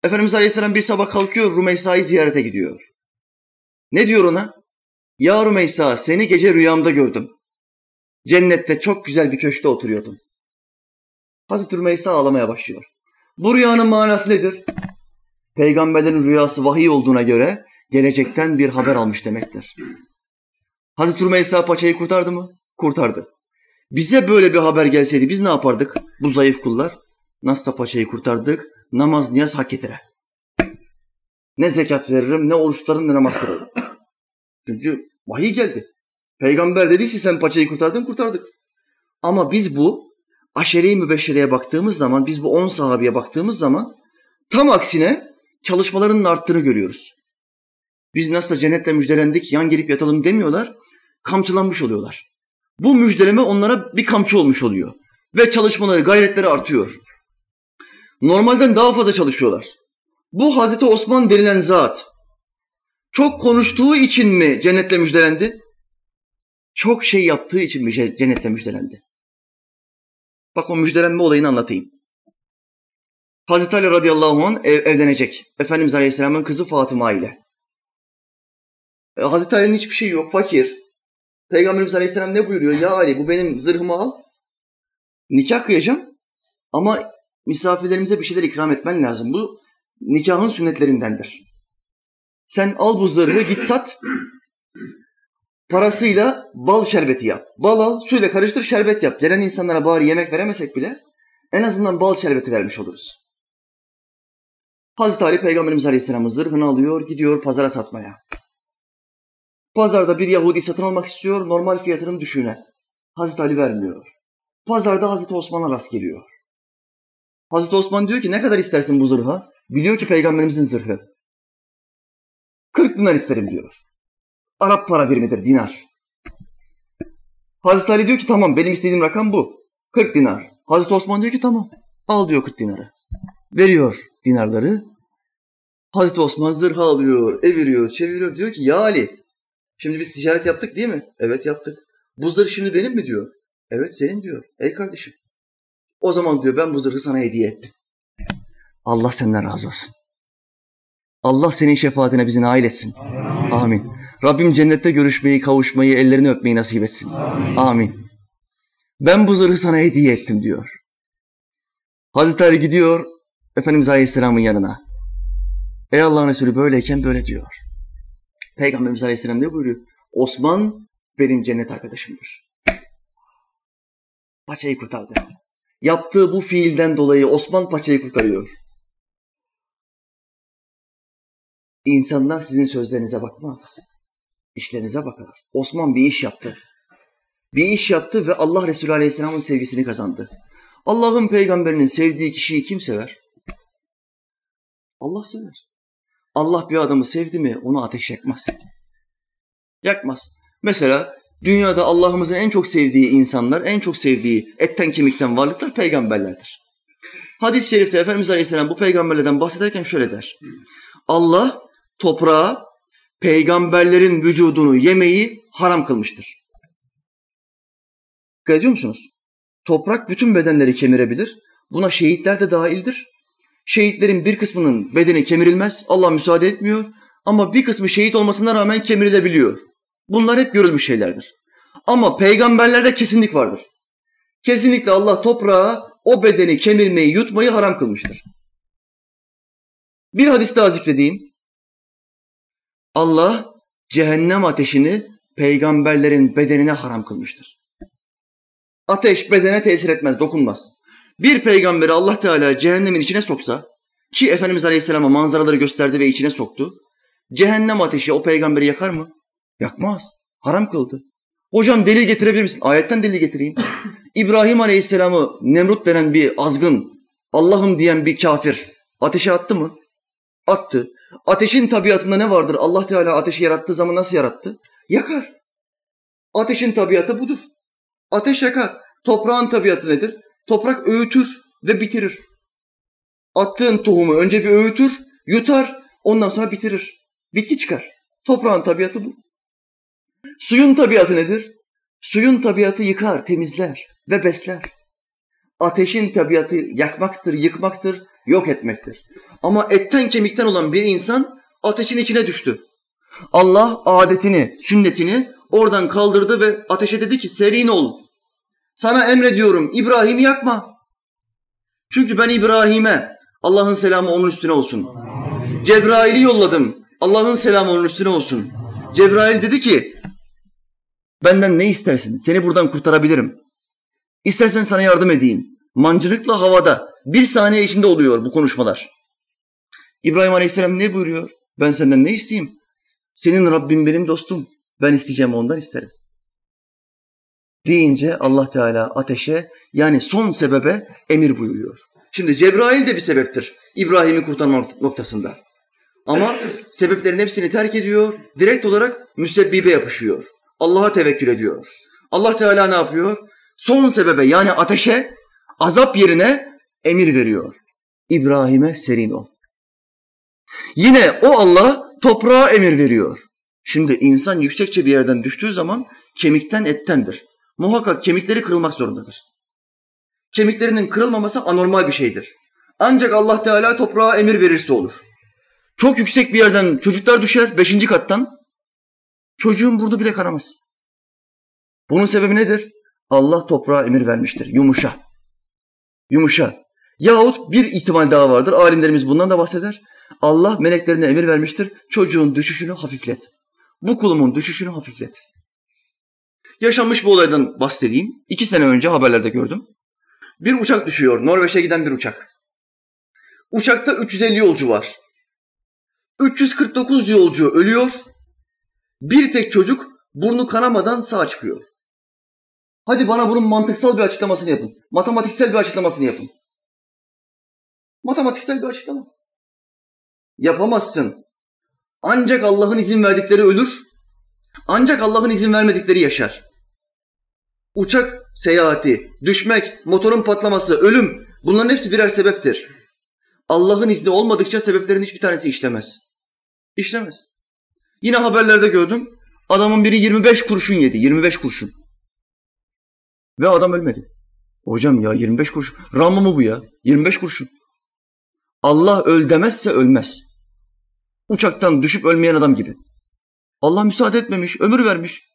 Efendimiz Aleyhisselam bir sabah kalkıyor Rumeysa'yı ziyarete gidiyor. Ne diyor ona? Ya Rumeysa seni gece rüyamda gördüm. Cennette çok güzel bir köşkte oturuyordum. Hazreti Rümeysa ağlamaya başlıyor. Bu rüyanın manası nedir? Peygamberlerin rüyası vahiy olduğuna göre gelecekten bir haber almış demektir. Hazreti Rümeysa paçayı kurtardı mı? Kurtardı. Bize böyle bir haber gelseydi biz ne yapardık? Bu zayıf kullar. Nasıl paçayı kurtardık? Namaz niyaz hak getire. Ne zekat veririm, ne oruç tutarım, ne namaz kılarım. Çünkü vahiy geldi. Peygamber dediyse sen paçayı kurtardın, kurtardık. Ama biz bu aşere-i mübeşşereye baktığımız zaman, biz bu on sahabeye baktığımız zaman tam aksine çalışmalarının arttığını görüyoruz. Biz nasıl cennetle müjdelendik, yan gelip yatalım demiyorlar, kamçılanmış oluyorlar. Bu müjdeleme onlara bir kamçı olmuş oluyor. Ve çalışmaları, gayretleri artıyor. Normalden daha fazla çalışıyorlar. Bu Hazreti Osman denilen zat çok konuştuğu için mi cennetle müjdelendi? Çok şey yaptığı için mi cennetle müjdelendi? Bak o müjdelenme olayını anlatayım. Hazreti Ali radıyallahu anh ev, evlenecek. Efendimiz Aleyhisselam'ın kızı Fatıma ile. E, Hazreti Ali'nin hiçbir şeyi yok, fakir. Peygamberimiz Aleyhisselam ne buyuruyor? Ya Ali bu benim zırhımı al. Nikah kıyacağım ama misafirlerimize bir şeyler ikram etmen lazım. Bu nikahın sünnetlerindendir. Sen al bu zırhı git sat. Parasıyla bal şerbeti yap. Bal al, suyla karıştır, şerbet yap. Gelen insanlara bari yemek veremesek bile en azından bal şerbeti vermiş oluruz. Hazreti Ali Peygamberimiz Aleyhisselam'ın zırhını alıyor, gidiyor pazara satmaya. Pazarda bir Yahudi satın almak istiyor, normal fiyatının düşüğüne. Hazreti Ali vermiyor. Pazarda Hazreti Osman'a rast geliyor. Hazreti Osman diyor ki ne kadar istersin bu zırha? Biliyor ki peygamberimizin zırhı. 40 dinar isterim diyor. Arap para birimidir dinar. Hazreti Ali diyor ki tamam benim istediğim rakam bu. 40 dinar. Hazreti Osman diyor ki tamam al diyor 40 dinarı. Veriyor dinarları. Hazreti Osman zırha alıyor, eviriyor, çeviriyor. Diyor ki ya Ali şimdi biz ticaret yaptık değil mi? Evet yaptık. Bu zırh şimdi benim mi diyor. Evet senin diyor. Ey kardeşim. O zaman diyor ben bu zırhı sana hediye ettim. Allah senden razı olsun. Allah senin şefaatine bizi nail etsin. Amin. Amin. Rabbim cennette görüşmeyi, kavuşmayı, ellerini öpmeyi nasip etsin. Amin. Amin. Ben bu zırhı sana hediye ettim diyor. Hazreti Ali gidiyor Efendimiz Aleyhisselam'ın yanına. Ey Allah'ın Resulü böyleyken böyle diyor. Peygamberimiz Aleyhisselam ne buyuruyor? Osman benim cennet arkadaşımdır. Paçayı kurtardı. Yaptığı bu fiilden dolayı Osman paçayı kurtarıyor. İnsanlar sizin sözlerinize bakmaz. İşlerinize bakar. Osman bir iş yaptı. Bir iş yaptı ve Allah Resulü Aleyhisselam'ın sevgisini kazandı. Allah'ın peygamberinin sevdiği kişiyi kim sever? Allah sever. Allah bir adamı sevdi mi onu ateş yakmaz. Yakmaz. Mesela dünyada Allah'ımızın en çok sevdiği insanlar, en çok sevdiği etten kemikten varlıklar peygamberlerdir. Hadis-i şerifte Efendimiz Aleyhisselam bu peygamberlerden bahsederken şöyle der. Allah toprağa peygamberlerin vücudunu yemeyi haram kılmıştır. Dikkat ediyor musunuz? Toprak bütün bedenleri kemirebilir. Buna şehitler de dahildir. Şehitlerin bir kısmının bedeni kemirilmez. Allah müsaade etmiyor. Ama bir kısmı şehit olmasına rağmen kemirilebiliyor. Bunlar hep görülmüş şeylerdir. Ama peygamberlerde kesinlik vardır. Kesinlikle Allah toprağa o bedeni kemirmeyi, yutmayı haram kılmıştır. Bir hadis daha zikredeyim. Allah cehennem ateşini peygamberlerin bedenine haram kılmıştır. Ateş bedene tesir etmez, dokunmaz. Bir peygamberi Allah Teala cehennemin içine soksa, ki Efendimiz Aleyhisselam'a manzaraları gösterdi ve içine soktu, cehennem ateşi o peygamberi yakar mı? Yakmaz. Haram kıldı. Hocam delil getirebilir misin? Ayetten delil getireyim. İbrahim Aleyhisselam'ı Nemrut denen bir azgın, Allah'ım diyen bir kafir ateşe attı mı? Attı. Ateşin tabiatında ne vardır? Allah Teala ateşi yarattığı zaman nasıl yarattı? Yakar. Ateşin tabiatı budur. Ateş yakar. Toprağın tabiatı nedir? Toprak öğütür ve bitirir. Attığın tohumu önce bir öğütür, yutar, ondan sonra bitirir. Bitki çıkar. Toprağın tabiatı bu. Suyun tabiatı nedir? Suyun tabiatı yıkar, temizler ve besler. Ateşin tabiatı yakmaktır, yıkmaktır, yok etmektir. Ama etten kemikten olan bir insan ateşin içine düştü. Allah adetini, sünnetini oradan kaldırdı ve ateşe dedi ki serin ol. Sana emrediyorum İbrahim'i yakma. Çünkü ben İbrahim'e Allah'ın selamı onun üstüne olsun. Cebrail'i yolladım. Allah'ın selamı onun üstüne olsun. Cebrail dedi ki benden ne istersin? Seni buradan kurtarabilirim. İstersen sana yardım edeyim. Mancınıkla havada bir saniye içinde oluyor bu konuşmalar. İbrahim Aleyhisselam ne buyuruyor? Ben senden ne isteyeyim? Senin Rabbin benim dostum. Ben isteyeceğim ondan isterim. Deyince Allah Teala ateşe yani son sebebe emir buyuruyor. Şimdi Cebrail de bir sebeptir İbrahim'i kurtarma noktasında. Ama sebeplerin hepsini terk ediyor. Direkt olarak müsebbibe yapışıyor. Allah'a tevekkül ediyor. Allah Teala ne yapıyor? Son sebebe yani ateşe azap yerine emir veriyor. İbrahim'e serin ol. Yine o Allah toprağa emir veriyor. Şimdi insan yüksekçe bir yerden düştüğü zaman kemikten ettendir. Muhakkak kemikleri kırılmak zorundadır. kemiklerinin kırılmaması anormal bir şeydir. Ancak Allah Teala toprağa emir verirse olur. Çok yüksek bir yerden çocuklar düşer, beşinci kattan. Çocuğun burnu bile kanamaz. Bunun sebebi nedir? Allah toprağa emir vermiştir. Yumuşa. Yumuşa. Yahut bir ihtimal daha vardır. Alimlerimiz bundan da bahseder. Allah meleklerine emir vermiştir. Çocuğun düşüşünü hafiflet. Bu kulumun düşüşünü hafiflet. Yaşanmış bir olaydan bahsedeyim. İki sene önce haberlerde gördüm. Bir uçak düşüyor. Norveç'e giden bir uçak. Uçakta 350 yolcu var. 349 yolcu ölüyor. Bir tek çocuk burnu kanamadan sağ çıkıyor. Hadi bana bunun mantıksal bir açıklamasını yapın. Matematiksel bir açıklamasını yapın. Matematiksel bir açıklama. Yapamazsın. Ancak Allah'ın izin verdikleri ölür. Ancak Allah'ın izin vermedikleri yaşar. Uçak seyahati, düşmek, motorun patlaması, ölüm bunların hepsi birer sebeptir. Allah'ın izni olmadıkça sebeplerin hiçbir tanesi işlemez. İşlemez. Yine haberlerde gördüm. Adamın biri 25 kurşun yedi. 25 kurşun. Ve adam ölmedi. Hocam ya 25 kurşun. Ramı mı bu ya? 25 kurşun. Allah öl demezse ölmez. Uçaktan düşüp ölmeyen adam gibi. Allah müsaade etmemiş, ömür vermiş.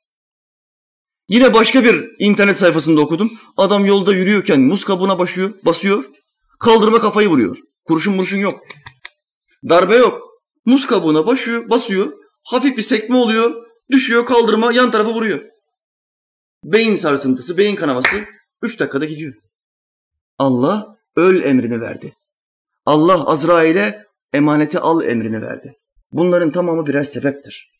Yine başka bir internet sayfasında okudum. Adam yolda yürüyorken muz kabuğuna basıyor, basıyor. Kaldırma kafayı vuruyor. Kurşun murşun yok. Darbe yok. Muz kabuğuna basıyor, basıyor. Hafif bir sekme oluyor. Düşüyor kaldırma yan tarafı vuruyor. Beyin sarsıntısı, beyin kanaması üç dakikada gidiyor. Allah öl emrini verdi. Allah Azrail'e emaneti al emrini verdi. Bunların tamamı birer sebeptir.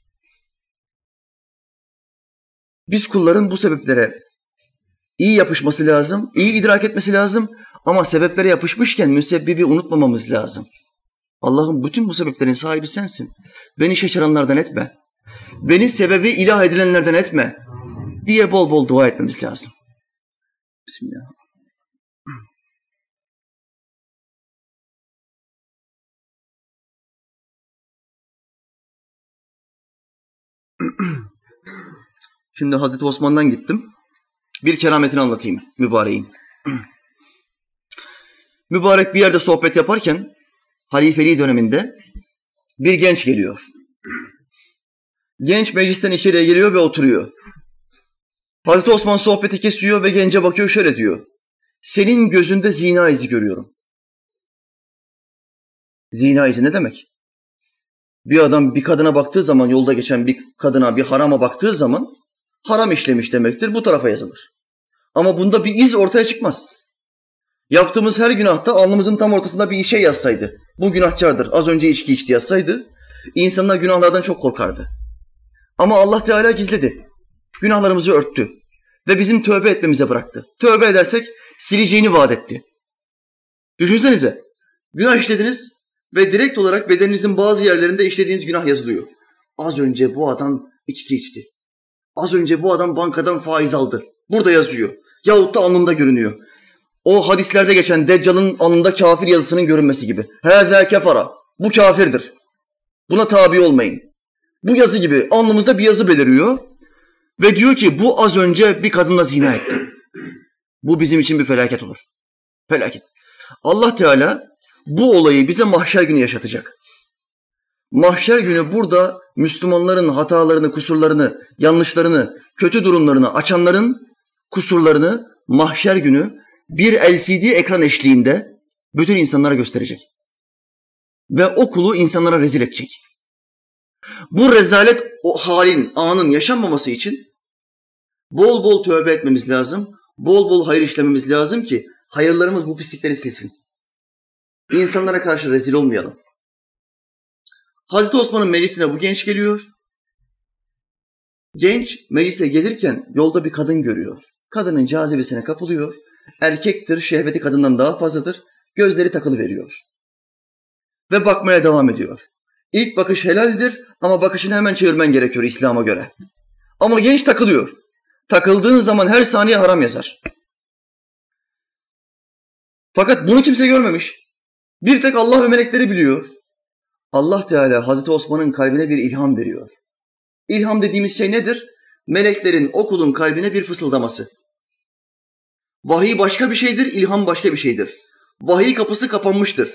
Biz kulların bu sebeplere iyi yapışması lazım, iyi idrak etmesi lazım ama sebeplere yapışmışken müsebbibi unutmamamız lazım. Allah'ım bütün bu sebeplerin sahibi sensin. Beni şaşıranlardan etme. Beni sebebi ilah edilenlerden etme diye bol bol dua etmemiz lazım. Bismillah. Şimdi Hazreti Osman'dan gittim. Bir kerametini anlatayım mübareğin. Mübarek bir yerde sohbet yaparken halifeliği döneminde bir genç geliyor. Genç meclisten içeriye geliyor ve oturuyor. Hazreti Osman sohbeti kesiyor ve gence bakıyor şöyle diyor. Senin gözünde zina izi görüyorum. Zina izi ne demek? Bir adam bir kadına baktığı zaman yolda geçen bir kadına bir harama baktığı zaman haram işlemiş demektir. Bu tarafa yazılır. Ama bunda bir iz ortaya çıkmaz. Yaptığımız her günahta alnımızın tam ortasında bir şey yazsaydı. Bu günahkardır. Az önce içki içti yazsaydı insanlar günahlardan çok korkardı. Ama Allah Teala gizledi. Günahlarımızı örttü ve bizim tövbe etmemize bıraktı. Tövbe edersek sileceğini vaat etti. Düşünsenize. Günah işlediniz ve direkt olarak bedeninizin bazı yerlerinde işlediğiniz günah yazılıyor. Az önce bu adam içki içti. Az önce bu adam bankadan faiz aldı. Burada yazıyor. Yahut da alnında görünüyor. O hadislerde geçen Deccal'ın alnında kafir yazısının görünmesi gibi. Hâzâ kefara. Bu kafirdir. Buna tabi olmayın. Bu yazı gibi alnımızda bir yazı beliriyor. Ve diyor ki bu az önce bir kadınla zina etti. Bu bizim için bir felaket olur. Felaket. Allah Teala bu olayı bize mahşer günü yaşatacak. Mahşer günü burada Müslümanların hatalarını, kusurlarını, yanlışlarını, kötü durumlarını açanların kusurlarını mahşer günü bir LCD ekran eşliğinde bütün insanlara gösterecek. Ve o kulu insanlara rezil edecek. Bu rezalet o halin, anın yaşanmaması için bol bol tövbe etmemiz lazım. Bol bol hayır işlememiz lazım ki hayırlarımız bu pislikleri silsin. İnsanlara karşı rezil olmayalım. Hazreti Osman'ın meclisine bu genç geliyor. Genç meclise gelirken yolda bir kadın görüyor. Kadının cazibesine kapılıyor. Erkektir, şehveti kadından daha fazladır. Gözleri takılı veriyor. Ve bakmaya devam ediyor. İlk bakış helaldir ama bakışını hemen çevirmen gerekiyor İslam'a göre. Ama genç takılıyor. Takıldığın zaman her saniye haram yazar. Fakat bunu kimse görmemiş. Bir tek Allah ve melekleri biliyor. Allah Teala Hazreti Osman'ın kalbine bir ilham veriyor. İlham dediğimiz şey nedir? Meleklerin okulun kalbine bir fısıldaması. Vahiy başka bir şeydir, ilham başka bir şeydir. Vahiy kapısı kapanmıştır.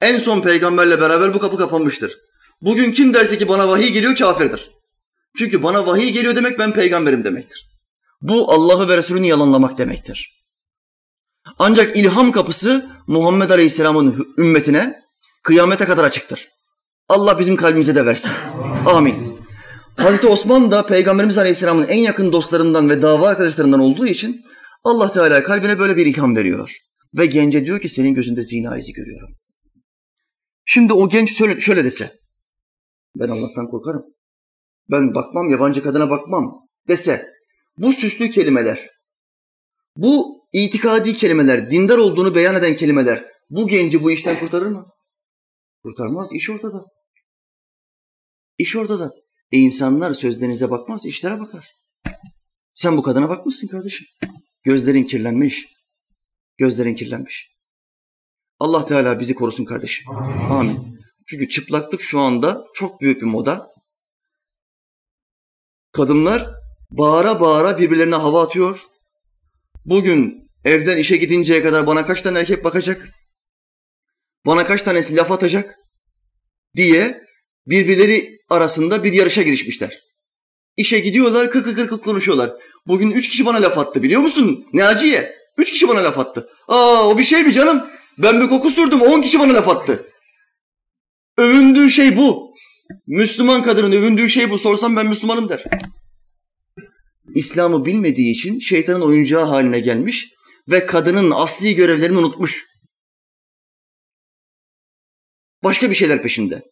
En son peygamberle beraber bu kapı kapanmıştır. Bugün kim derse ki bana vahiy geliyor kafirdir. Çünkü bana vahiy geliyor demek ben peygamberim demektir. Bu Allah'ı ve Resulünü yalanlamak demektir. Ancak ilham kapısı Muhammed Aleyhisselam'ın ümmetine kıyamete kadar açıktır. Allah bizim kalbimize de versin. Amin. Hazreti Osman da Peygamberimiz Aleyhisselam'ın en yakın dostlarından ve dava arkadaşlarından olduğu için Allah Teala kalbine böyle bir ilham veriyor. Ve gence diyor ki senin gözünde zina izi görüyorum. Şimdi o genç şöyle, dese, ben Allah'tan korkarım. Ben bakmam, yabancı kadına bakmam dese, bu süslü kelimeler, bu itikadi kelimeler, dindar olduğunu beyan eden kelimeler bu genci bu işten kurtarır mı? Kurtarmaz, iş ortada. İş ortada. E insanlar sözlerinize bakmaz, işlere bakar. Sen bu kadına bakmışsın kardeşim. Gözlerin kirlenmiş. Gözlerin kirlenmiş. Allah Teala bizi korusun kardeşim. Amin. Çünkü çıplaklık şu anda çok büyük bir moda. Kadınlar bağıra bağıra birbirlerine hava atıyor. Bugün evden işe gidinceye kadar bana kaç tane erkek bakacak? Bana kaç tanesi laf atacak? Diye birbirleri arasında bir yarışa girişmişler. İşe gidiyorlar kıkı kıkı konuşuyorlar. Bugün üç kişi bana laf attı biliyor musun? Ne acıye? Üç kişi bana laf attı. Aa o bir şey mi canım? Ben bir koku sürdüm on kişi bana laf attı. Övündüğü şey bu. Müslüman kadının övündüğü şey bu. Sorsam ben Müslümanım der. İslam'ı bilmediği için şeytanın oyuncağı haline gelmiş ve kadının asli görevlerini unutmuş. Başka bir şeyler peşinde.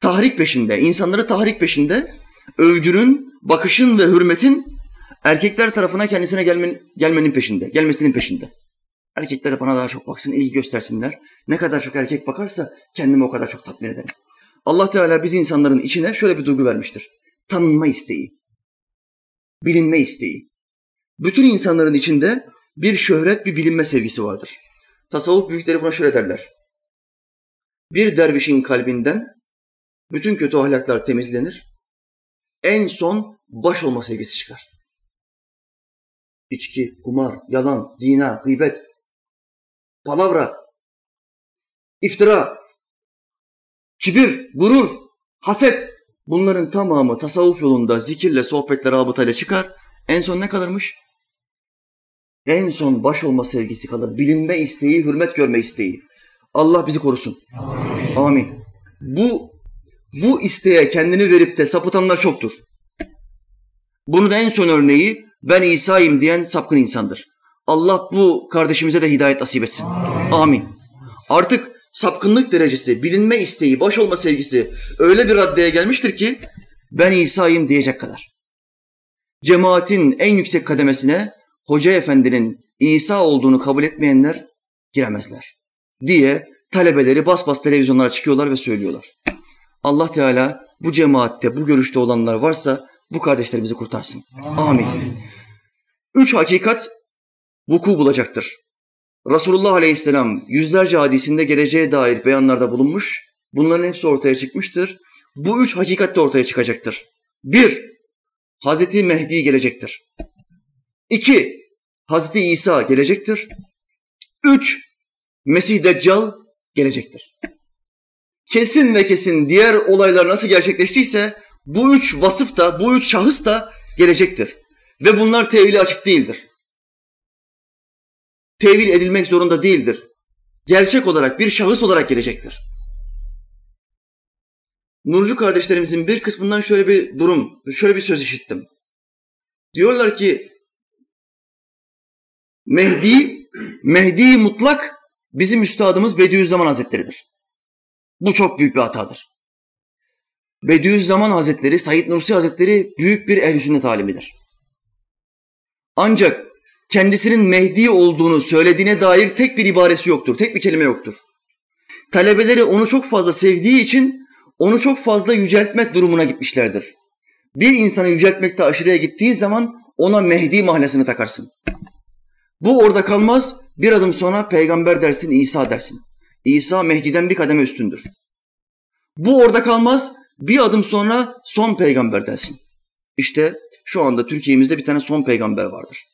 Tahrik peşinde, insanları tahrik peşinde, övgünün, bakışın ve hürmetin erkekler tarafına kendisine gelmenin, gelmenin peşinde, gelmesinin peşinde. Erkekler bana daha çok baksın, ilgi göstersinler. Ne kadar çok erkek bakarsa kendimi o kadar çok tatmin ederim. Allah Teala biz insanların içine şöyle bir duygu vermiştir. Tanınma isteği, bilinme isteği. Bütün insanların içinde bir şöhret, bir bilinme sevgisi vardır. Tasavvuf büyükleri buna şöyle derler. Bir dervişin kalbinden bütün kötü ahlaklar temizlenir. En son baş olma sevgisi çıkar. İçki, kumar, yalan, zina, gıybet, palavra, iftira, kibir, gurur, haset bunların tamamı tasavvuf yolunda zikirle, sohbetle, rabıtayla çıkar. En son ne kalırmış? En son baş olma sevgisi kalır. Bilinme isteği, hürmet görme isteği. Allah bizi korusun. Amin. Amin. Bu bu isteğe kendini verip de sapıtanlar çoktur. Bunu da en son örneği ben İsa'yım diyen sapkın insandır. Allah bu kardeşimize de hidayet nasip etsin. Amin. Amin. Artık sapkınlık derecesi, bilinme isteği, baş olma sevgisi öyle bir raddeye gelmiştir ki ben İsa'yım diyecek kadar. Cemaatin en yüksek kademesine Hoca Efendi'nin İsa olduğunu kabul etmeyenler giremezler diye talebeleri bas bas televizyonlara çıkıyorlar ve söylüyorlar. Allah Teala bu cemaatte, bu görüşte olanlar varsa bu kardeşlerimizi kurtarsın. Amin. Üç hakikat vuku bulacaktır. Resulullah Aleyhisselam yüzlerce hadisinde geleceğe dair beyanlarda bulunmuş. Bunların hepsi ortaya çıkmıştır. Bu üç hakikat de ortaya çıkacaktır. Bir, Hazreti Mehdi gelecektir. İki, Hazreti İsa gelecektir. Üç, Mesih Deccal gelecektir. Kesin ve kesin diğer olaylar nasıl gerçekleştiyse bu üç vasıf da, bu üç şahıs da gelecektir. Ve bunlar tevhili açık değildir tevil edilmek zorunda değildir. Gerçek olarak bir şahıs olarak gelecektir. Nurcu kardeşlerimizin bir kısmından şöyle bir durum, şöyle bir söz işittim. Diyorlar ki Mehdi, Mehdi mutlak bizim üstadımız Bediüzzaman Hazretleri'dir. Bu çok büyük bir hatadır. Bediüzzaman Hazretleri, Said Nursi Hazretleri büyük bir ehl-i sünnet alimidir. Ancak kendisinin Mehdi olduğunu söylediğine dair tek bir ibaresi yoktur, tek bir kelime yoktur. Talebeleri onu çok fazla sevdiği için onu çok fazla yüceltmek durumuna gitmişlerdir. Bir insanı yüceltmekte aşırıya gittiğin zaman ona Mehdi mahlasını takarsın. Bu orada kalmaz, bir adım sonra peygamber dersin, İsa dersin. İsa Mehdi'den bir kademe üstündür. Bu orada kalmaz, bir adım sonra son peygamber dersin. İşte şu anda Türkiye'mizde bir tane son peygamber vardır.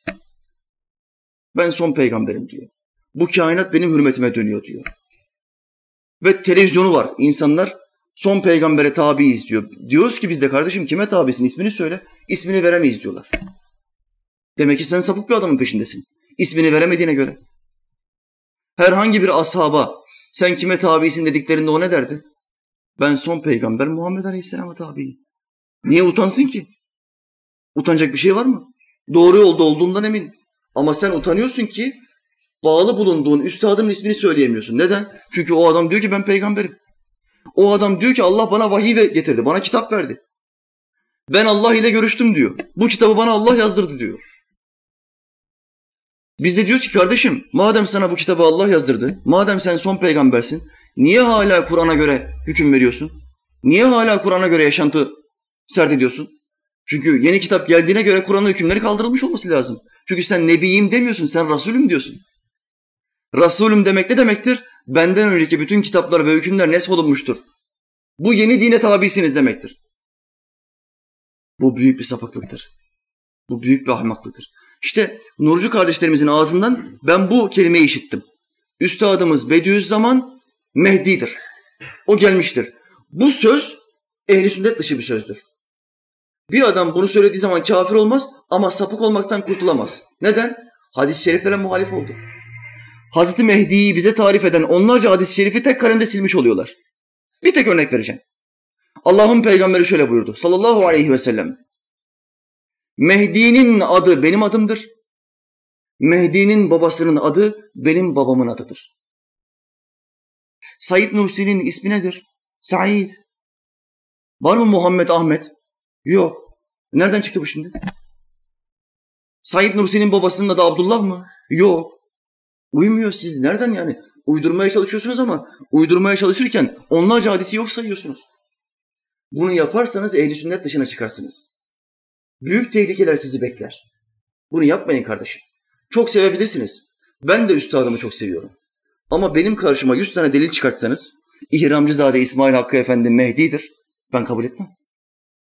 Ben son peygamberim diyor. Bu kainat benim hürmetime dönüyor diyor. Ve televizyonu var. İnsanlar son peygambere tabiiz diyor. Diyoruz ki biz de kardeşim kime tabisin ismini söyle. İsmini veremeyiz diyorlar. Demek ki sen sapık bir adamın peşindesin. İsmini veremediğine göre. Herhangi bir ashaba sen kime tabisin dediklerinde o ne derdi? Ben son peygamber Muhammed Aleyhisselam'a tabiyim. Niye utansın ki? Utanacak bir şey var mı? Doğru yolda olduğundan emin. Ama sen utanıyorsun ki bağlı bulunduğun üstadın ismini söyleyemiyorsun. Neden? Çünkü o adam diyor ki ben peygamberim. O adam diyor ki Allah bana vahiy getirdi, bana kitap verdi. Ben Allah ile görüştüm diyor. Bu kitabı bana Allah yazdırdı diyor. Biz de diyoruz ki kardeşim madem sana bu kitabı Allah yazdırdı, madem sen son peygambersin, niye hala Kur'an'a göre hüküm veriyorsun? Niye hala Kur'an'a göre yaşantı serdediyorsun? Çünkü yeni kitap geldiğine göre Kur'an'ın hükümleri kaldırılmış olması lazım. Çünkü sen nebiyim demiyorsun, sen Resulüm diyorsun. Resulüm demek ne demektir? Benden önceki bütün kitaplar ve hükümler nesfolunmuştur. Bu yeni dine tabisiniz demektir. Bu büyük bir sapıklıktır. Bu büyük bir ahmaklıktır. İşte Nurcu kardeşlerimizin ağzından ben bu kelimeyi işittim. Üstadımız Bediüzzaman Mehdi'dir. O gelmiştir. Bu söz ehli sünnet dışı bir sözdür. Bir adam bunu söylediği zaman kafir olmaz ama sapık olmaktan kurtulamaz. Neden? Hadis-i şeriflere muhalif oldu. Hazreti Mehdi'yi bize tarif eden onlarca hadis-i şerifi tek kalemde silmiş oluyorlar. Bir tek örnek vereceğim. Allah'ın peygamberi şöyle buyurdu sallallahu aleyhi ve sellem. Mehdi'nin adı benim adımdır. Mehdi'nin babasının adı benim babamın adıdır. Said Nursi'nin ismi nedir? Said. Var mı Muhammed Ahmet? Yok. Nereden çıktı bu şimdi? Said Nursi'nin babasının adı Abdullah mı? Yok. Uymuyor. Siz nereden yani? Uydurmaya çalışıyorsunuz ama uydurmaya çalışırken onlarca hadisi yok sayıyorsunuz. Bunu yaparsanız ehli sünnet dışına çıkarsınız. Büyük tehlikeler sizi bekler. Bunu yapmayın kardeşim. Çok sevebilirsiniz. Ben de üstadımı çok seviyorum. Ama benim karşıma yüz tane delil çıkartsanız, İhramcızade İsmail Hakkı Efendi Mehdi'dir. Ben kabul etmem.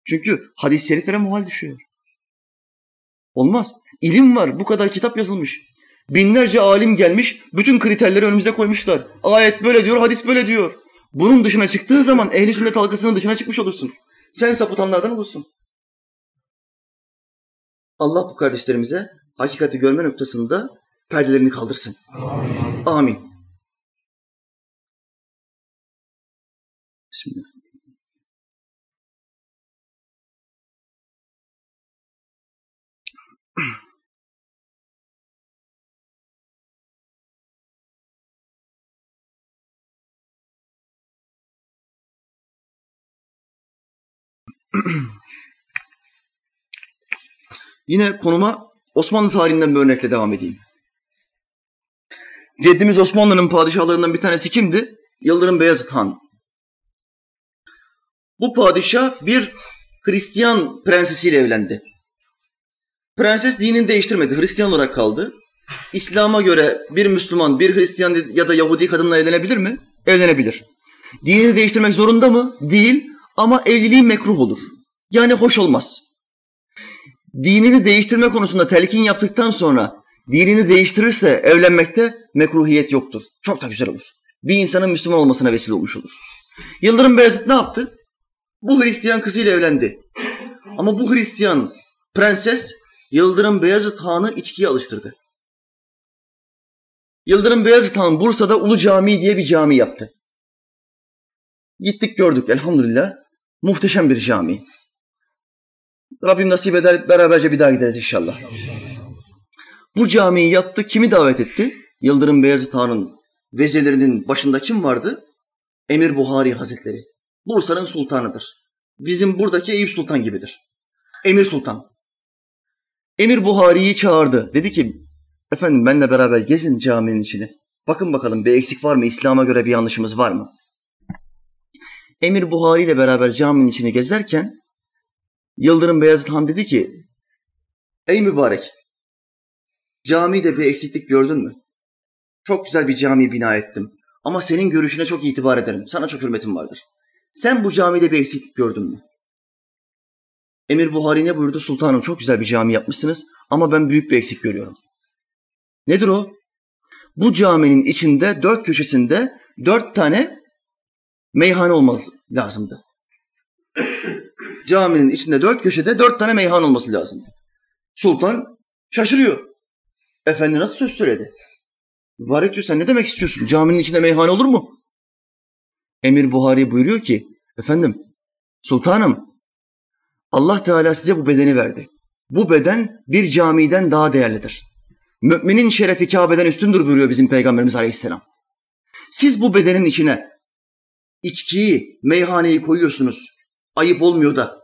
Çünkü hadis-i şeriflere muhal düşüyor. Olmaz. İlim var. Bu kadar kitap yazılmış. Binlerce alim gelmiş. Bütün kriterleri önümüze koymuşlar. Ayet böyle diyor, hadis böyle diyor. Bunun dışına çıktığın zaman ehli sünnet halkasının dışına çıkmış olursun. Sen sapıtanlardan olursun. Allah bu kardeşlerimize hakikati görme noktasında perdelerini kaldırsın. Amin. Amin. Bismillah. Yine konuma Osmanlı tarihinden bir örnekle devam edeyim. Ceddimiz Osmanlı'nın padişahlarından bir tanesi kimdi? Yıldırım Beyazıt Han. Bu padişah bir Hristiyan prensesiyle evlendi. Prenses dinini değiştirmedi, Hristiyan olarak kaldı. İslam'a göre bir Müslüman, bir Hristiyan ya da Yahudi kadınla evlenebilir mi? Evlenebilir. Dinini değiştirmek zorunda mı? Değil ama evliliği mekruh olur. Yani hoş olmaz. Dinini değiştirme konusunda telkin yaptıktan sonra dinini değiştirirse evlenmekte mekruhiyet yoktur. Çok da güzel olur. Bir insanın Müslüman olmasına vesile olmuş olur. Yıldırım Beyazıt ne yaptı? Bu Hristiyan kızıyla evlendi. Ama bu Hristiyan prenses Yıldırım Beyazıt Han'ı içkiye alıştırdı. Yıldırım Beyazıt Han Bursa'da Ulu Camii diye bir cami yaptı. Gittik gördük elhamdülillah. Muhteşem bir cami. Rabbim nasip eder beraberce bir daha gideriz inşallah. Bu camiyi yaptı. Kimi davet etti? Yıldırım Beyazıt Han'ın vezirlerinin başında kim vardı? Emir Buhari Hazretleri. Bursa'nın sultanıdır. Bizim buradaki Eyüp Sultan gibidir. Emir Sultan. Emir Buhari'yi çağırdı. Dedi ki, efendim benle beraber gezin caminin içine. Bakın bakalım bir eksik var mı? İslam'a göre bir yanlışımız var mı? Emir Buhari ile beraber caminin içine gezerken Yıldırım Beyazıt Han dedi ki, ey mübarek, camide bir eksiklik gördün mü? Çok güzel bir cami bina ettim ama senin görüşüne çok itibar ederim, sana çok hürmetim vardır. Sen bu camide bir eksiklik gördün mü? Emir Buhari ne buyurdu? Sultanım çok güzel bir cami yapmışsınız ama ben büyük bir eksik görüyorum. Nedir o? Bu caminin içinde dört köşesinde dört tane meyhane olması lazımdı. Caminin içinde dört köşede dört tane meyhane olması lazımdı. Sultan şaşırıyor. Efendi nasıl söz söyledi? Mübarek diyor sen ne demek istiyorsun? Caminin içinde meyhane olur mu? Emir Buhari buyuruyor ki, efendim sultanım Allah Teala size bu bedeni verdi. Bu beden bir camiden daha değerlidir. Müminin şerefi Kabe'den üstündür buyuruyor bizim Peygamberimiz Aleyhisselam. Siz bu bedenin içine içkiyi, meyhaneyi koyuyorsunuz. Ayıp olmuyor da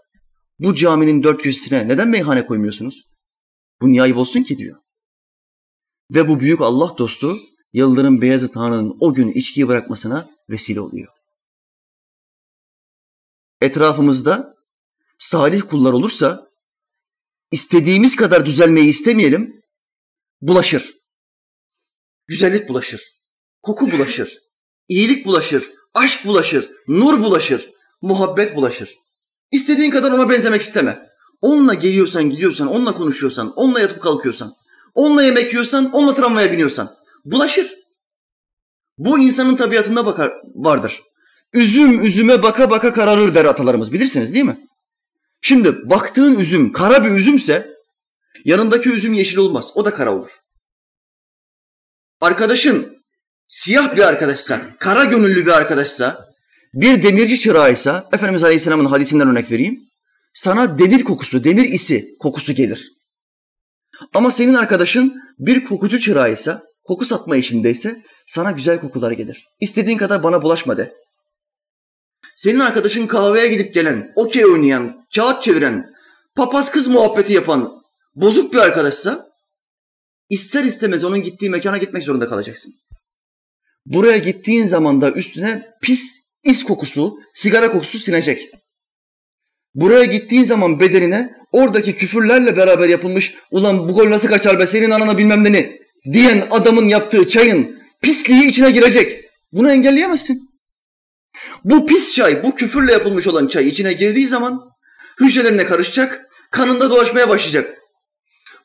bu caminin dört köşesine neden meyhane koymuyorsunuz? Bu niye ayıp olsun ki diyor. Ve bu büyük Allah dostu Yıldırım Beyazıt Han'ın o gün içkiyi bırakmasına vesile oluyor. Etrafımızda salih kullar olursa istediğimiz kadar düzelmeyi istemeyelim, bulaşır. Güzellik bulaşır, koku bulaşır, iyilik bulaşır, aşk bulaşır, nur bulaşır, muhabbet bulaşır. İstediğin kadar ona benzemek isteme. Onunla geliyorsan, gidiyorsan, onunla konuşuyorsan, onunla yatıp kalkıyorsan, onunla yemek yiyorsan, onunla tramvaya biniyorsan bulaşır. Bu insanın tabiatında bakar, vardır. Üzüm üzüme baka baka kararır der atalarımız bilirsiniz değil mi? Şimdi baktığın üzüm kara bir üzümse yanındaki üzüm yeşil olmaz. O da kara olur. Arkadaşın siyah bir arkadaşsa, kara gönüllü bir arkadaşsa, bir demirci çırağıysa, Efendimiz Aleyhisselam'ın hadisinden örnek vereyim. Sana demir kokusu, demir isi kokusu gelir. Ama senin arkadaşın bir kokucu çırağıysa, koku satma işindeyse sana güzel kokular gelir. İstediğin kadar bana bulaşma de. Senin arkadaşın kahveye gidip gelen, okey oynayan, kağıt çeviren, papaz kız muhabbeti yapan bozuk bir arkadaşsa ister istemez onun gittiği mekana gitmek zorunda kalacaksın. Buraya gittiğin zaman da üstüne pis is kokusu, sigara kokusu sinecek. Buraya gittiğin zaman bedenine oradaki küfürlerle beraber yapılmış ulan bu gol nasıl kaçar be senin anana bilmem ne diyen adamın yaptığı çayın pisliği içine girecek. Bunu engelleyemezsin. Bu pis çay, bu küfürle yapılmış olan çay içine girdiği zaman hücrelerine karışacak, kanında dolaşmaya başlayacak.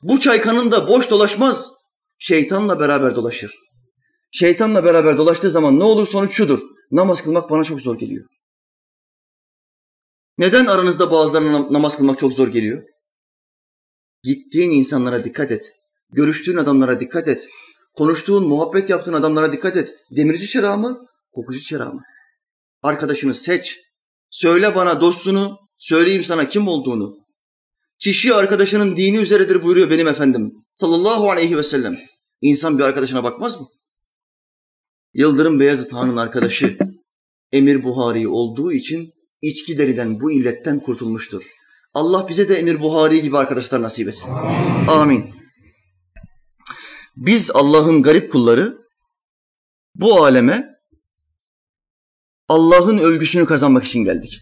Bu çay kanında boş dolaşmaz, şeytanla beraber dolaşır. Şeytanla beraber dolaştığı zaman ne olur sonuç şudur. Namaz kılmak bana çok zor geliyor. Neden aranızda bazılarına namaz kılmak çok zor geliyor? Gittiğin insanlara dikkat et. Görüştüğün adamlara dikkat et. Konuştuğun, muhabbet yaptığın adamlara dikkat et. Demirci çırağı mı, kokucu çırağı mı? Arkadaşını seç. Söyle bana dostunu, söyleyeyim sana kim olduğunu. Kişi arkadaşının dini üzeredir buyuruyor benim efendim. Sallallahu aleyhi ve sellem. İnsan bir arkadaşına bakmaz mı? Yıldırım Beyazıt Han'ın arkadaşı Emir Buhari olduğu için içki deriden bu illetten kurtulmuştur. Allah bize de Emir Buhari gibi arkadaşlar nasip etsin. Amin. Biz Allah'ın garip kulları bu aleme Allah'ın övgüsünü kazanmak için geldik.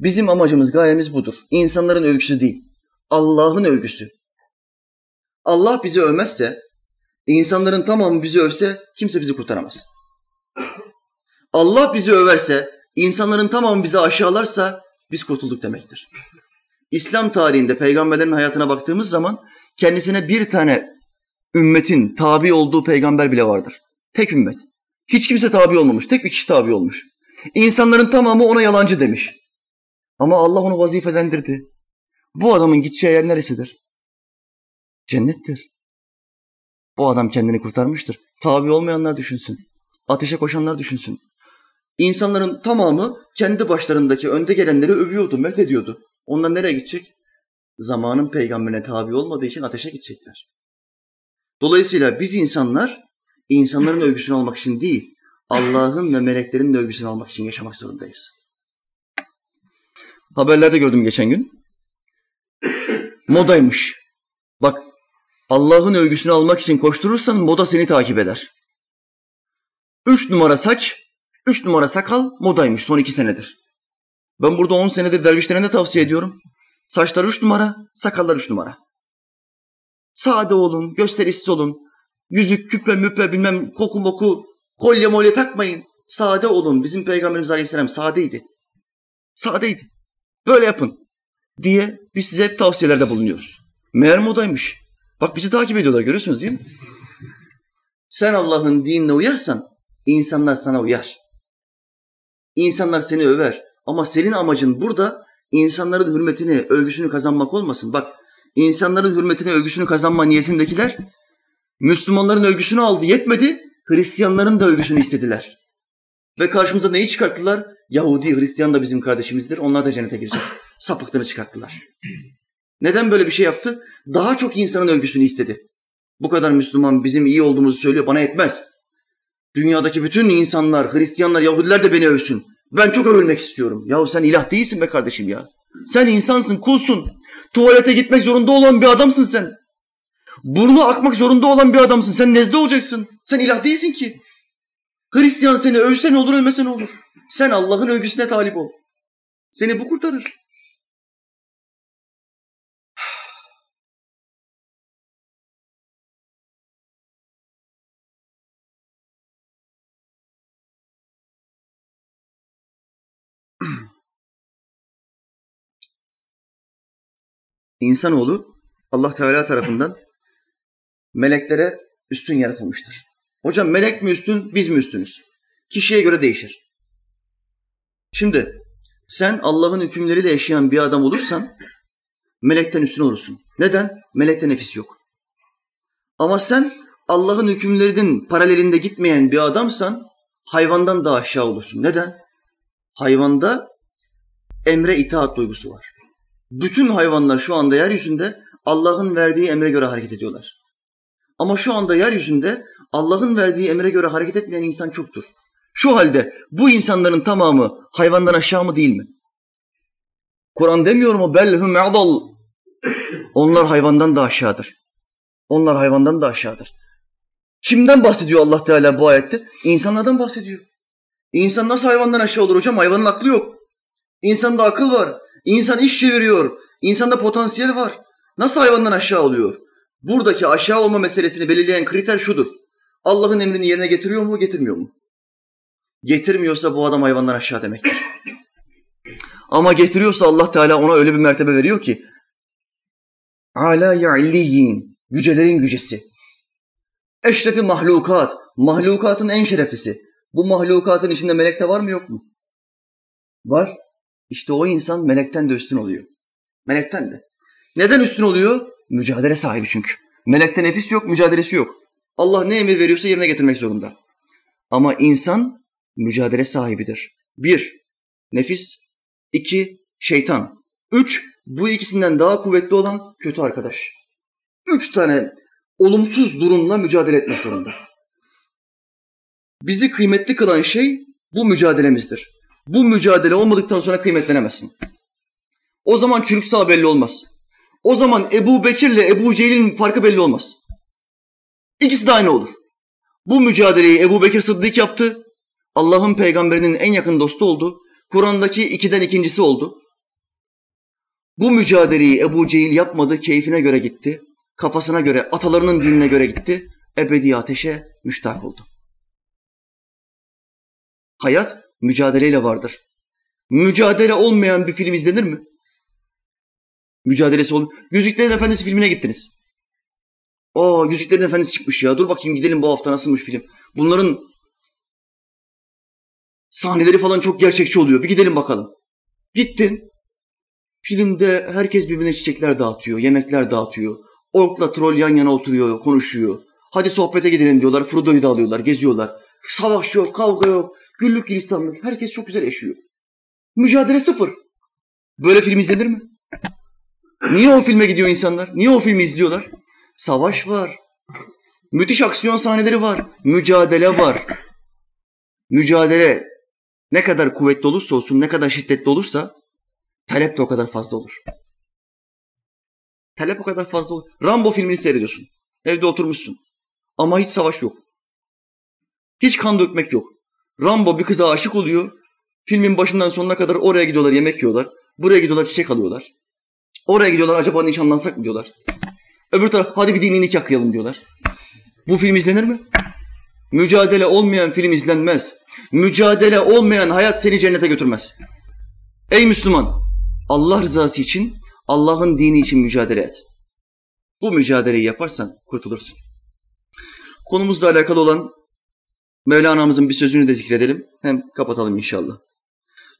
Bizim amacımız, gayemiz budur. İnsanların övgüsü değil, Allah'ın övgüsü. Allah bizi övmezse, insanların tamamı bizi övse kimse bizi kurtaramaz. Allah bizi överse, insanların tamamı bizi aşağılarsa biz kurtulduk demektir. İslam tarihinde peygamberlerin hayatına baktığımız zaman kendisine bir tane ümmetin tabi olduğu peygamber bile vardır. Tek ümmet. Hiç kimse tabi olmamış. Tek bir kişi tabi olmuş. İnsanların tamamı ona yalancı demiş. Ama Allah onu vazifelendirdi. Bu adamın gideceği yer neresidir? Cennettir. Bu adam kendini kurtarmıştır. Tabi olmayanlar düşünsün. Ateşe koşanlar düşünsün. İnsanların tamamı kendi başlarındaki önde gelenleri övüyordu, met ediyordu. Onlar nereye gidecek? Zamanın peygamberine tabi olmadığı için ateşe gidecekler. Dolayısıyla biz insanlar insanların övgüsünü almak için değil, Allah'ın ve meleklerin de övgüsünü almak için yaşamak zorundayız. Haberlerde gördüm geçen gün. Modaymış. Bak Allah'ın övgüsünü almak için koşturursan moda seni takip eder. Üç numara saç, üç numara sakal modaymış son iki senedir. Ben burada on senedir dervişlerine de tavsiye ediyorum. Saçlar üç numara, sakallar üç numara. Sade olun, gösterişsiz olun. Yüzük, küpe, müpe, bilmem koku moku, kolye molye takmayın. Sade olun. Bizim Peygamberimiz Aleyhisselam sadeydi. Sadeydi. Böyle yapın diye biz size hep tavsiyelerde bulunuyoruz. Meğer modaymış. Bak bizi takip ediyorlar görüyorsunuz değil mi? Sen Allah'ın dinine uyarsan insanlar sana uyar. İnsanlar seni över. Ama senin amacın burada insanların hürmetini, övgüsünü kazanmak olmasın. Bak insanların hürmetini, övgüsünü kazanma niyetindekiler Müslümanların övgüsünü aldı yetmedi, Hristiyanların da övgüsünü istediler. Ve karşımıza neyi çıkarttılar? Yahudi, Hristiyan da bizim kardeşimizdir. Onlar da cennete girecek. Sapıklığını çıkarttılar. Neden böyle bir şey yaptı? Daha çok insanın övgüsünü istedi. Bu kadar Müslüman bizim iyi olduğumuzu söylüyor bana yetmez. Dünyadaki bütün insanlar, Hristiyanlar, Yahudiler de beni övsün. Ben çok övülmek istiyorum. Yahu sen ilah değilsin be kardeşim ya. Sen insansın, kulsun. Tuvalete gitmek zorunda olan bir adamsın sen. Burnu akmak zorunda olan bir adamsın. Sen nezle olacaksın. Sen ilah değilsin ki. Hristiyan seni övse ne olur, övmese ne olur. Sen Allah'ın övgüsüne talip ol. Seni bu kurtarır. İnsanoğlu Allah Teala tarafından meleklere üstün yaratılmıştır. Hocam melek mi üstün, biz mi üstünüz? Kişiye göre değişir. Şimdi sen Allah'ın hükümleriyle yaşayan bir adam olursan melekten üstün olursun. Neden? Melekte nefis yok. Ama sen Allah'ın hükümlerinin paralelinde gitmeyen bir adamsan hayvandan daha aşağı olursun. Neden? Hayvanda emre itaat duygusu var. Bütün hayvanlar şu anda yeryüzünde Allah'ın verdiği emre göre hareket ediyorlar. Ama şu anda yeryüzünde Allah'ın verdiği emre göre hareket etmeyen insan çoktur. Şu halde bu insanların tamamı hayvandan aşağı mı değil mi? Kur'an demiyor mu? Bellhum adal. Onlar hayvandan da aşağıdır. Onlar hayvandan da aşağıdır. Kimden bahsediyor Allah Teala bu ayette? İnsanlardan bahsediyor. İnsan nasıl hayvandan aşağı olur hocam? Hayvanın aklı yok. İnsanda akıl var. İnsan iş çeviriyor. İnsanda potansiyel var. Nasıl hayvandan aşağı oluyor? Buradaki aşağı olma meselesini belirleyen kriter şudur. Allah'ın emrini yerine getiriyor mu, getirmiyor mu? Getirmiyorsa bu adam hayvandan aşağı demektir. Ama getiriyorsa Allah Teala ona öyle bir mertebe veriyor ki ala ya'illiyin yücelerin gücesi. Eşrefi mahlukat, mahlukatın en şereflisi. Bu mahlukatın içinde melek de var mı yok mu? Var. İşte o insan melekten de üstün oluyor. Melekten de. Neden üstün oluyor? Mücadele sahibi çünkü. Melekte nefis yok, mücadelesi yok. Allah ne emir veriyorsa yerine getirmek zorunda. Ama insan mücadele sahibidir. Bir, nefis. iki şeytan. Üç, bu ikisinden daha kuvvetli olan kötü arkadaş. Üç tane olumsuz durumla mücadele etmek zorunda. Bizi kıymetli kılan şey bu mücadelemizdir. Bu mücadele olmadıktan sonra kıymetlenemezsin. O zaman çürük sağ belli olmaz. O zaman Ebu Bekir'le Ebu Cehil'in farkı belli olmaz. İkisi de aynı olur. Bu mücadeleyi Ebu Bekir Sıddık yaptı. Allah'ın peygamberinin en yakın dostu oldu. Kur'an'daki ikiden ikincisi oldu. Bu mücadeleyi Ebu Cehil yapmadı, keyfine göre gitti. Kafasına göre, atalarının dinine göre gitti. Ebedi ateşe müştak oldu. Hayat mücadeleyle vardır. Mücadele olmayan bir film izlenir mi? Mücadelesi olun. Yüzüklerin Efendisi filmine gittiniz. Aa Yüzüklerin Efendisi çıkmış ya. Dur bakayım gidelim bu hafta nasılmış film. Bunların sahneleri falan çok gerçekçi oluyor. Bir gidelim bakalım. Gittin. Filmde herkes birbirine çiçekler dağıtıyor, yemekler dağıtıyor. Ork'la troll yan yana oturuyor, konuşuyor. Hadi sohbete gidelim diyorlar. Frodo'yu da alıyorlar, geziyorlar. Savaş yok, kavga yok. Güllük gülistanlık. Herkes çok güzel yaşıyor. Mücadele sıfır. Böyle film izlenir mi? Niye o filme gidiyor insanlar? Niye o filmi izliyorlar? Savaş var. Müthiş aksiyon sahneleri var. Mücadele var. Mücadele ne kadar kuvvetli olursa olsun, ne kadar şiddetli olursa talep de o kadar fazla olur. Talep o kadar fazla olur. Rambo filmini seyrediyorsun. Evde oturmuşsun. Ama hiç savaş yok. Hiç kan dökmek yok. Rambo bir kıza aşık oluyor. Filmin başından sonuna kadar oraya gidiyorlar yemek yiyorlar. Buraya gidiyorlar çiçek alıyorlar. Oraya gidiyorlar acaba nişanlansak mı diyorlar. Öbür taraf hadi bir dini nikah kıyalım diyorlar. Bu film izlenir mi? Mücadele olmayan film izlenmez. Mücadele olmayan hayat seni cennete götürmez. Ey Müslüman! Allah rızası için, Allah'ın dini için mücadele et. Bu mücadeleyi yaparsan kurtulursun. konumuzla alakalı olan Mevlana'mızın bir sözünü de zikredelim. Hem kapatalım inşallah.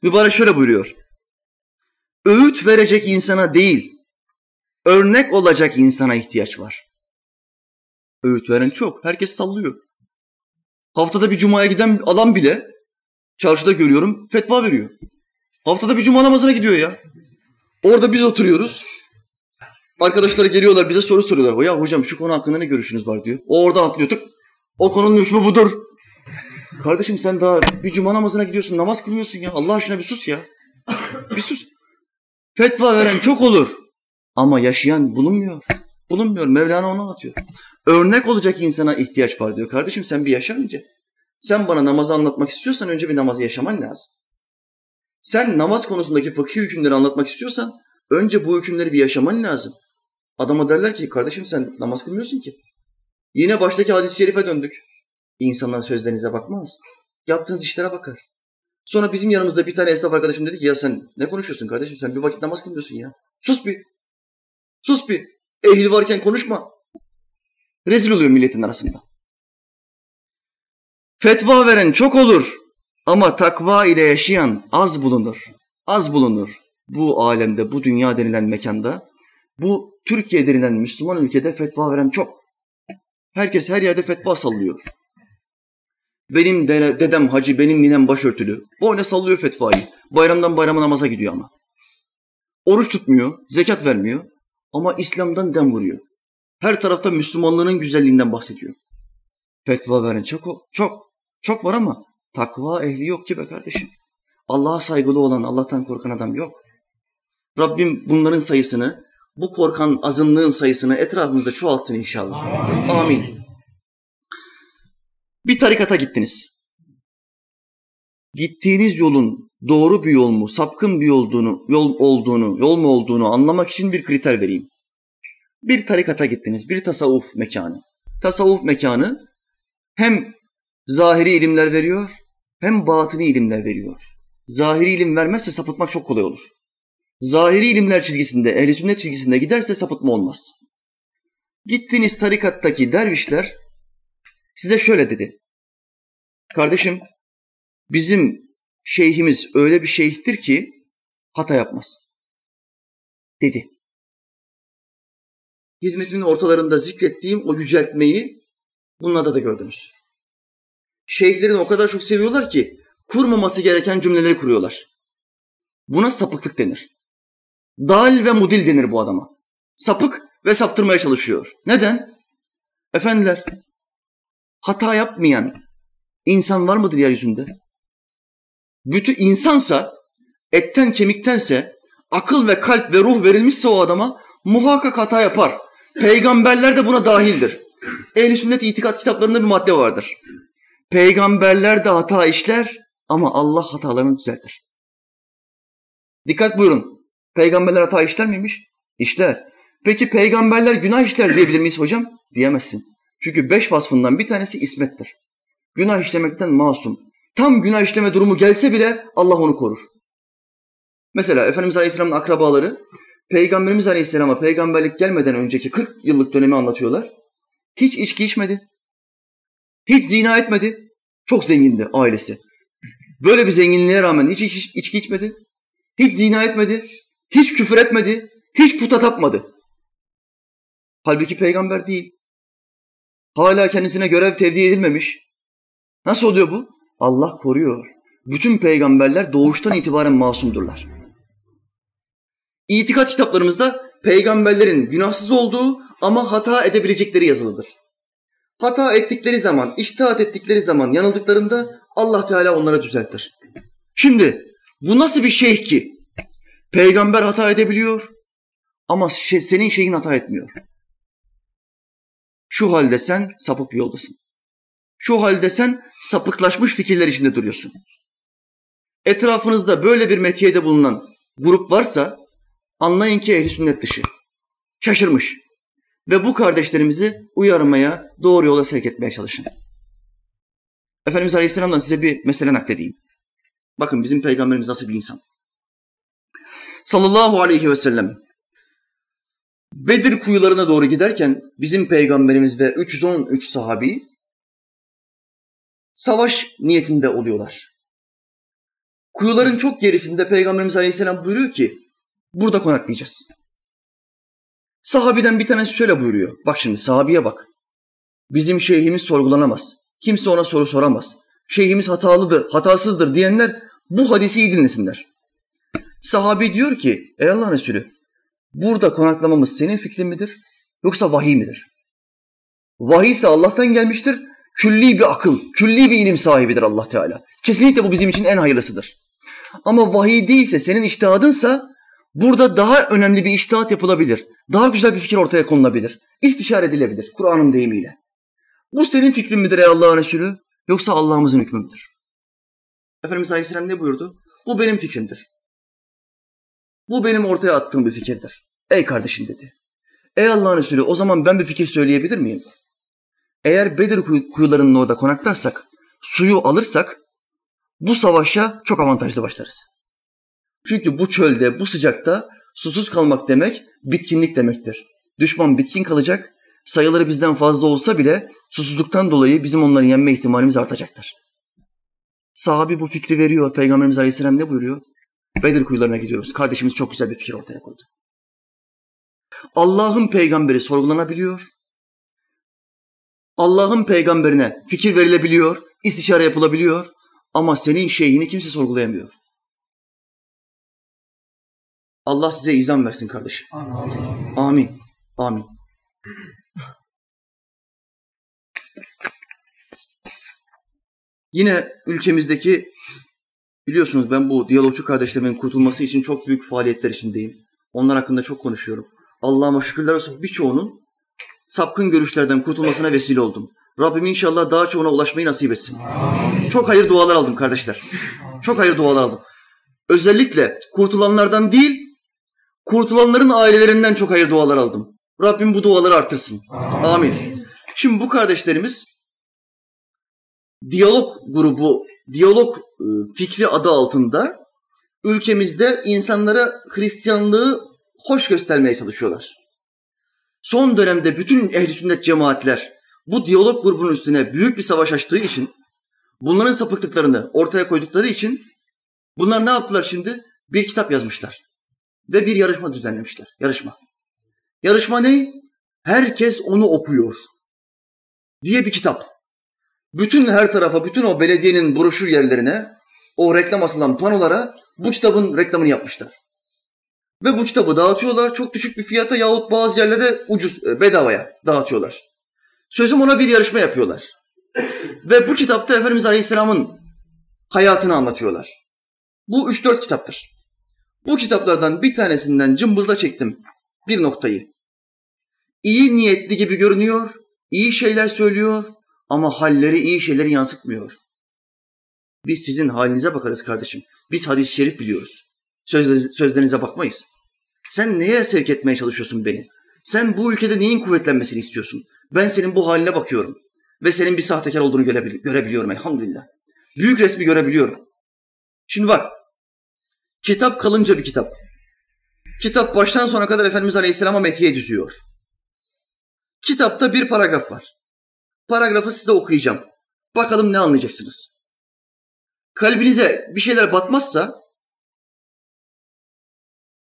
Mübarek şöyle buyuruyor. Öğüt verecek insana değil, örnek olacak insana ihtiyaç var. Öğüt veren çok. Herkes sallıyor. Haftada bir cumaya giden adam bile çarşıda görüyorum fetva veriyor. Haftada bir cuma namazına gidiyor ya. Orada biz oturuyoruz. Arkadaşlar geliyorlar bize soru soruyorlar. Ya hocam şu konu hakkında ne görüşünüz var diyor. O oradan atlıyor tık. O konunun hükmü budur. Kardeşim sen daha bir cuma namazına gidiyorsun namaz kılmıyorsun ya. Allah aşkına bir sus ya. Bir sus. Fetva veren çok olur. Ama yaşayan bulunmuyor. Bulunmuyor. Mevlana onu anlatıyor. Örnek olacak insana ihtiyaç var diyor. Kardeşim sen bir yaşa önce. Sen bana namazı anlatmak istiyorsan önce bir namazı yaşaman lazım. Sen namaz konusundaki fıkhi hükümleri anlatmak istiyorsan önce bu hükümleri bir yaşaman lazım. Adama derler ki kardeşim sen namaz kılmıyorsun ki. Yine baştaki hadis-i şerife döndük. İnsanlar sözlerinize bakmaz. Yaptığınız işlere bakar. Sonra bizim yanımızda bir tane esnaf arkadaşım dedi ki ya sen ne konuşuyorsun kardeşim sen bir vakit namaz kılmıyorsun ya. Sus bir. Sus bir. Ehil varken konuşma. Rezil oluyor milletin arasında. Fetva veren çok olur ama takva ile yaşayan az bulunur. Az bulunur. Bu alemde, bu dünya denilen mekanda, bu Türkiye denilen Müslüman ülkede fetva veren çok. Herkes her yerde fetva sallıyor. Benim dedem hacı, benim ninem başörtülü. Ne sallıyor fetvayı. Bayramdan bayrama namaza gidiyor ama. Oruç tutmuyor, zekat vermiyor ama İslam'dan dem vuruyor. Her tarafta Müslümanlığının güzelliğinden bahsediyor. Fetva veren çok, çok, çok var ama takva ehli yok ki be kardeşim. Allah'a saygılı olan, Allah'tan korkan adam yok. Rabbim bunların sayısını, bu korkan azınlığın sayısını etrafımızda çoğaltsın inşallah. Amin. Amin. Bir tarikata gittiniz. Gittiğiniz yolun doğru bir yol mu, sapkın bir olduğunu, yol olduğunu, yol mu olduğunu anlamak için bir kriter vereyim. Bir tarikata gittiniz, bir tasavvuf mekanı. Tasavvuf mekanı hem zahiri ilimler veriyor, hem batini ilimler veriyor. Zahiri ilim vermezse sapıtmak çok kolay olur. Zahiri ilimler çizgisinde, ehl sünnet çizgisinde giderse sapıtma olmaz. Gittiğiniz tarikattaki dervişler size şöyle dedi. Kardeşim, bizim şeyhimiz öyle bir şeyhtir ki hata yapmaz. Dedi hizmetimin ortalarında zikrettiğim o yüceltmeyi bunlarda da gördünüz. Şeyhlerini o kadar çok seviyorlar ki kurmaması gereken cümleleri kuruyorlar. Buna sapıklık denir. Dal ve mudil denir bu adama. Sapık ve saptırmaya çalışıyor. Neden? Efendiler, hata yapmayan insan var mıdır yeryüzünde? Bütün insansa, etten kemiktense, akıl ve kalp ve ruh verilmişse o adama muhakkak hata yapar. Peygamberler de buna dahildir. Ehl-i sünnet itikat kitaplarında bir madde vardır. Peygamberler de hata işler ama Allah hatalarını düzeltir. Dikkat buyurun. Peygamberler hata işler miymiş? İşler. Peki peygamberler günah işler diyebilir miyiz hocam? Diyemezsin. Çünkü beş vasfından bir tanesi ismettir. Günah işlemekten masum. Tam günah işleme durumu gelse bile Allah onu korur. Mesela Efendimiz Aleyhisselam'ın akrabaları Peygamberimiz Aleyhisselam'a peygamberlik gelmeden önceki 40 yıllık dönemi anlatıyorlar. Hiç içki içmedi. Hiç zina etmedi. Çok zengindi ailesi. Böyle bir zenginliğe rağmen hiç iç, içki içmedi. Hiç zina etmedi. Hiç küfür etmedi. Hiç puta tapmadı. Halbuki peygamber değil. Hala kendisine görev tevdi edilmemiş. Nasıl oluyor bu? Allah koruyor. Bütün peygamberler doğuştan itibaren masumdurlar. İtikat kitaplarımızda peygamberlerin günahsız olduğu ama hata edebilecekleri yazılıdır. Hata ettikleri zaman, iştihat ettikleri zaman yanıldıklarında Allah Teala onlara düzeltir. Şimdi bu nasıl bir şeyh ki? Peygamber hata edebiliyor ama şey, senin şeyin hata etmiyor. Şu halde sen sapık bir yoldasın. Şu halde sen sapıklaşmış fikirler içinde duruyorsun. Etrafınızda böyle bir metiyede bulunan grup varsa Anlayın ki ehli sünnet dışı. Şaşırmış. Ve bu kardeşlerimizi uyarmaya, doğru yola sevk etmeye çalışın. Efendimiz Aleyhisselam'dan size bir mesele nakledeyim. Bakın bizim peygamberimiz nasıl bir insan. Sallallahu aleyhi ve sellem Bedir kuyularına doğru giderken bizim peygamberimiz ve 313 sahabi savaş niyetinde oluyorlar. Kuyuların çok gerisinde Peygamberimiz Aleyhisselam buyuruyor ki burada konaklayacağız. Sahabiden bir tanesi şöyle buyuruyor. Bak şimdi sahabiye bak. Bizim şeyhimiz sorgulanamaz. Kimse ona soru soramaz. Şeyhimiz hatalıdır, hatasızdır diyenler bu hadisi iyi dinlesinler. Sahabi diyor ki, ey Allah'ın Resulü, burada konaklamamız senin fikrin midir yoksa vahiy midir? Vahiy ise Allah'tan gelmiştir. Külli bir akıl, külli bir ilim sahibidir Allah Teala. Kesinlikle bu bizim için en hayırlısıdır. Ama vahiy değilse, senin iştihadınsa burada daha önemli bir iştihat yapılabilir. Daha güzel bir fikir ortaya konulabilir. İstişare edilebilir Kur'an'ın deyimiyle. Bu senin fikrin midir ey Allah'ın Resulü yoksa Allah'ımızın hükmü müdür? Efendimiz Aleyhisselam ne buyurdu? Bu benim fikrimdir. Bu benim ortaya attığım bir fikirdir. Ey kardeşim dedi. Ey Allah'ın Resulü o zaman ben bir fikir söyleyebilir miyim? Eğer Bedir kuyularının orada konaklarsak, suyu alırsak bu savaşa çok avantajlı başlarız. Çünkü bu çölde, bu sıcakta susuz kalmak demek bitkinlik demektir. Düşman bitkin kalacak, sayıları bizden fazla olsa bile susuzluktan dolayı bizim onları yenme ihtimalimiz artacaktır. Sahabi bu fikri veriyor. Peygamberimiz Aleyhisselam ne buyuruyor? Bedir kuyularına gidiyoruz. Kardeşimiz çok güzel bir fikir ortaya koydu. Allah'ın peygamberi sorgulanabiliyor. Allah'ın peygamberine fikir verilebiliyor, istişare yapılabiliyor ama senin şeyhini kimse sorgulayamıyor. Allah size izan versin kardeşim. Amin. Amin. Amin. Yine ülkemizdeki biliyorsunuz ben bu diyalogçu kardeşlerimin kurtulması için çok büyük faaliyetler içindeyim. Onlar hakkında çok konuşuyorum. Allah'ıma şükürler olsun birçoğunun sapkın görüşlerden kurtulmasına vesile oldum. Rabbim inşallah daha çoğuna ulaşmayı nasip etsin. Çok hayır dualar aldım kardeşler. Çok hayır dualar aldım. Özellikle kurtulanlardan değil, kurtulanların ailelerinden çok hayır dualar aldım. Rabbim bu duaları artırsın. Amin. Şimdi bu kardeşlerimiz diyalog grubu, diyalog fikri adı altında ülkemizde insanlara Hristiyanlığı hoş göstermeye çalışıyorlar. Son dönemde bütün ehli sünnet cemaatler bu diyalog grubunun üstüne büyük bir savaş açtığı için, bunların sapıklıklarını ortaya koydukları için bunlar ne yaptılar şimdi? Bir kitap yazmışlar ve bir yarışma düzenlemişler. Yarışma. Yarışma ne? Herkes onu okuyor diye bir kitap. Bütün her tarafa, bütün o belediyenin broşür yerlerine, o reklam asılan panolara bu kitabın reklamını yapmışlar. Ve bu kitabı dağıtıyorlar çok düşük bir fiyata yahut bazı yerlerde ucuz, e, bedavaya dağıtıyorlar. Sözüm ona bir yarışma yapıyorlar. Ve bu kitapta Efendimiz Aleyhisselam'ın hayatını anlatıyorlar. Bu üç dört kitaptır. Bu kitaplardan bir tanesinden cımbızla çektim bir noktayı. İyi niyetli gibi görünüyor, iyi şeyler söylüyor ama halleri iyi şeyleri yansıtmıyor. Biz sizin halinize bakarız kardeşim. Biz hadis-i şerif biliyoruz. Söz, sözlerinize bakmayız. Sen neye sevk etmeye çalışıyorsun beni? Sen bu ülkede neyin kuvvetlenmesini istiyorsun? Ben senin bu haline bakıyorum. Ve senin bir sahtekar olduğunu görebili görebiliyorum elhamdülillah. Büyük resmi görebiliyorum. Şimdi bak. Kitap kalınca bir kitap. Kitap baştan sona kadar Efendimiz Aleyhisselam'a metiye düzüyor. Kitapta bir paragraf var. Paragrafı size okuyacağım. Bakalım ne anlayacaksınız. Kalbinize bir şeyler batmazsa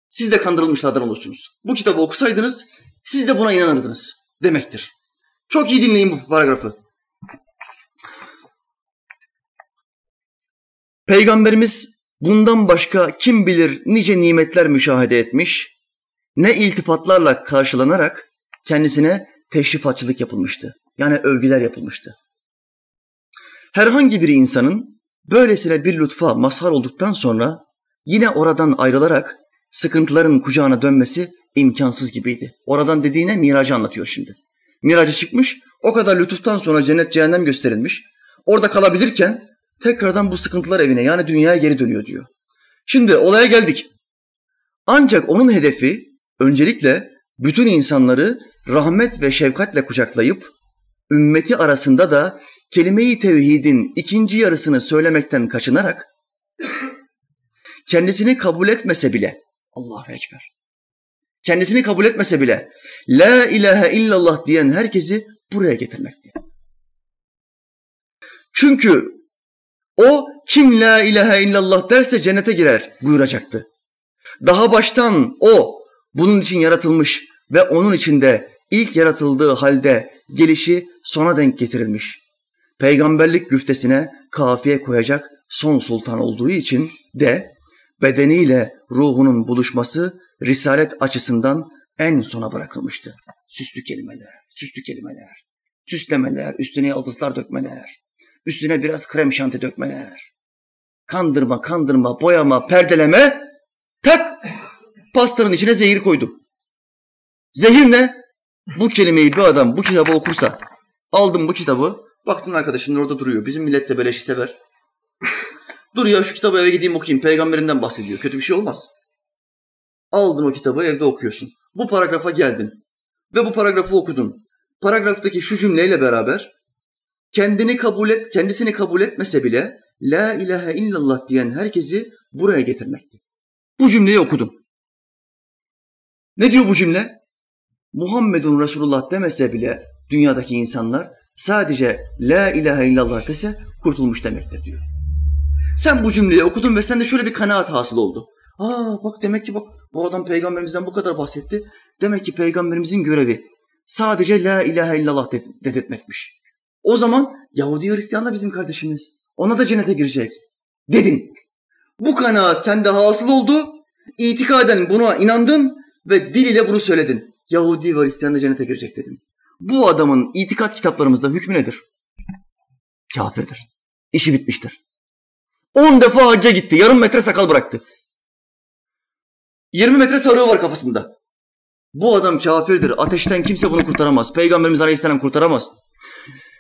siz de kandırılmışlardan olursunuz. Bu kitabı okusaydınız siz de buna inanırdınız demektir. Çok iyi dinleyin bu paragrafı. Peygamberimiz bundan başka kim bilir nice nimetler müşahede etmiş, ne iltifatlarla karşılanarak kendisine teşrifatçılık yapılmıştı. Yani övgüler yapılmıştı. Herhangi bir insanın böylesine bir lütfa mazhar olduktan sonra yine oradan ayrılarak sıkıntıların kucağına dönmesi imkansız gibiydi. Oradan dediğine miracı anlatıyor şimdi. Miracı çıkmış, o kadar lütuftan sonra cennet cehennem gösterilmiş. Orada kalabilirken tekrardan bu sıkıntılar evine yani dünyaya geri dönüyor diyor. Şimdi olaya geldik. Ancak onun hedefi öncelikle bütün insanları rahmet ve şefkatle kucaklayıp ümmeti arasında da kelime-i tevhidin ikinci yarısını söylemekten kaçınarak kendisini kabul etmese bile Allahu Ekber. Kendisini kabul etmese bile La ilahe illallah diyen herkesi buraya getirmekti. Çünkü o kim la ilahe illallah derse cennete girer buyuracaktı. Daha baştan o bunun için yaratılmış ve onun içinde ilk yaratıldığı halde gelişi sona denk getirilmiş. Peygamberlik güftesine kafiye koyacak son sultan olduğu için de bedeniyle ruhunun buluşması risalet açısından en sona bırakılmıştı. Süslü kelimeler, süslü kelimeler, süslemeler, üstüne yıldızlar dökmeler, üstüne biraz krem şanti dökmeler. Kandırma, kandırma, boyama, perdeleme, tak pastanın içine zehir koydu. Zehir ne? Bu kelimeyi bir adam bu kitabı okursa, aldım bu kitabı, baktın arkadaşın orada duruyor. Bizim millet de beleşi sever. Dur ya şu kitabı eve gideyim okuyayım. Peygamberinden bahsediyor. Kötü bir şey olmaz. Aldın o kitabı evde okuyorsun. Bu paragrafa geldin ve bu paragrafı okudun. Paragraftaki şu cümleyle beraber kendini kabul et, kendisini kabul etmese bile la ilahe illallah diyen herkesi buraya getirmekti. Bu cümleyi okudum. Ne diyor bu cümle? Muhammedun Resulullah demese bile dünyadaki insanlar sadece la ilahe illallah dese kurtulmuş demektir diyor. Sen bu cümleyi okudun ve sende şöyle bir kanaat hasıl oldu. Aa bak demek ki bak bu adam peygamberimizden bu kadar bahsetti. Demek ki peygamberimizin görevi sadece la ilahe illallah dedetmekmiş. O zaman Yahudi Hristiyan da bizim kardeşimiz. Ona da cennete girecek. Dedin. Bu kanaat sende hasıl oldu. İtikaden buna inandın ve dil ile bunu söyledin. Yahudi ve Hristiyan da cennete girecek dedin. Bu adamın itikat kitaplarımızda hükmü nedir? Kafirdir. İşi bitmiştir. On defa hacca gitti. Yarım metre sakal bıraktı. 20 metre sarığı var kafasında. Bu adam kafirdir. Ateşten kimse bunu kurtaramaz. Peygamberimiz Aleyhisselam kurtaramaz.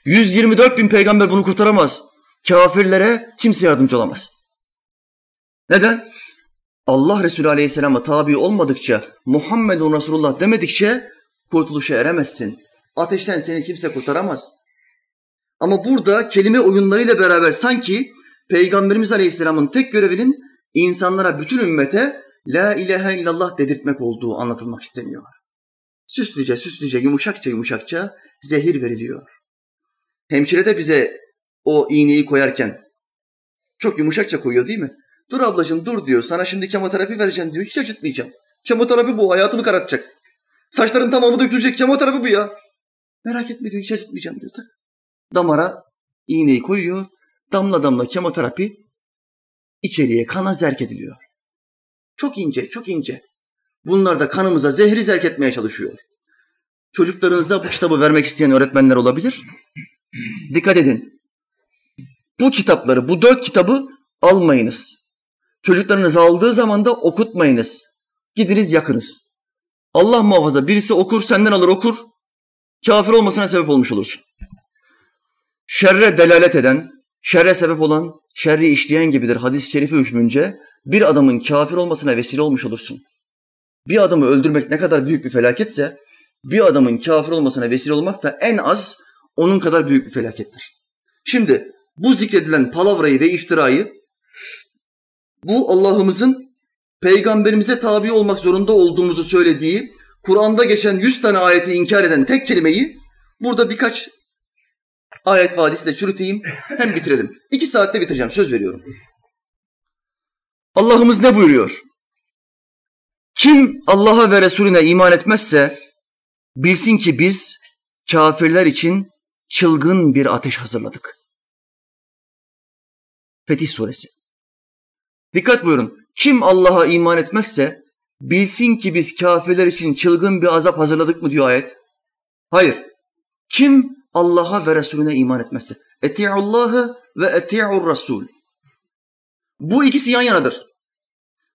124 bin peygamber bunu kurtaramaz. Kafirlere kimse yardımcı olamaz. Neden? Allah Resulü Aleyhisselam'a tabi olmadıkça, Muhammedun Resulullah demedikçe kurtuluşa eremezsin. Ateşten seni kimse kurtaramaz. Ama burada kelime oyunlarıyla beraber sanki Peygamberimiz Aleyhisselam'ın tek görevinin insanlara, bütün ümmete La ilahe illallah dedirtmek olduğu anlatılmak isteniyor. Süslüce, süslüce, yumuşakça, yumuşakça zehir veriliyor. Hemşire de bize o iğneyi koyarken çok yumuşakça koyuyor değil mi? Dur ablacığım dur diyor. Sana şimdi kemoterapi vereceğim diyor. Hiç acıtmayacağım. Kemoterapi bu. Hayatını karartacak. Saçların tamamı dökülecek. Kemoterapi bu ya. Merak etme diyor. Hiç acıtmayacağım diyor. Tak. Damara iğneyi koyuyor. Damla damla kemoterapi içeriye kana zerk ediliyor. Çok ince, çok ince. Bunlar da kanımıza zehri zerk etmeye çalışıyor. Çocuklarınıza bu kitabı vermek isteyen öğretmenler olabilir. Dikkat edin. Bu kitapları, bu dört kitabı almayınız. Çocuklarınız aldığı zaman da okutmayınız. Gidiniz yakınız. Allah muhafaza birisi okur, senden alır okur. Kafir olmasına sebep olmuş olursun. Şerre delalet eden, şerre sebep olan, şerri işleyen gibidir hadis-i şerifi hükmünce bir adamın kafir olmasına vesile olmuş olursun. Bir adamı öldürmek ne kadar büyük bir felaketse, bir adamın kafir olmasına vesile olmak da en az onun kadar büyük bir felakettir. Şimdi bu zikredilen palavrayı ve iftirayı, bu Allah'ımızın peygamberimize tabi olmak zorunda olduğumuzu söylediği, Kur'an'da geçen yüz tane ayeti inkar eden tek kelimeyi burada birkaç ayet vadisiyle çürüteyim, hem bitirelim. İki saatte bitireceğim, söz veriyorum. Allah'ımız ne buyuruyor? Kim Allah'a ve Resulüne iman etmezse bilsin ki biz kafirler için çılgın bir ateş hazırladık. Fetih Suresi. Dikkat buyurun. Kim Allah'a iman etmezse bilsin ki biz kafirler için çılgın bir azap hazırladık mı diyor ayet. Hayır. Kim Allah'a ve Resulüne iman etmezse. Eti'ullahı ve eti'ur Rasul. Bu ikisi yan yanadır.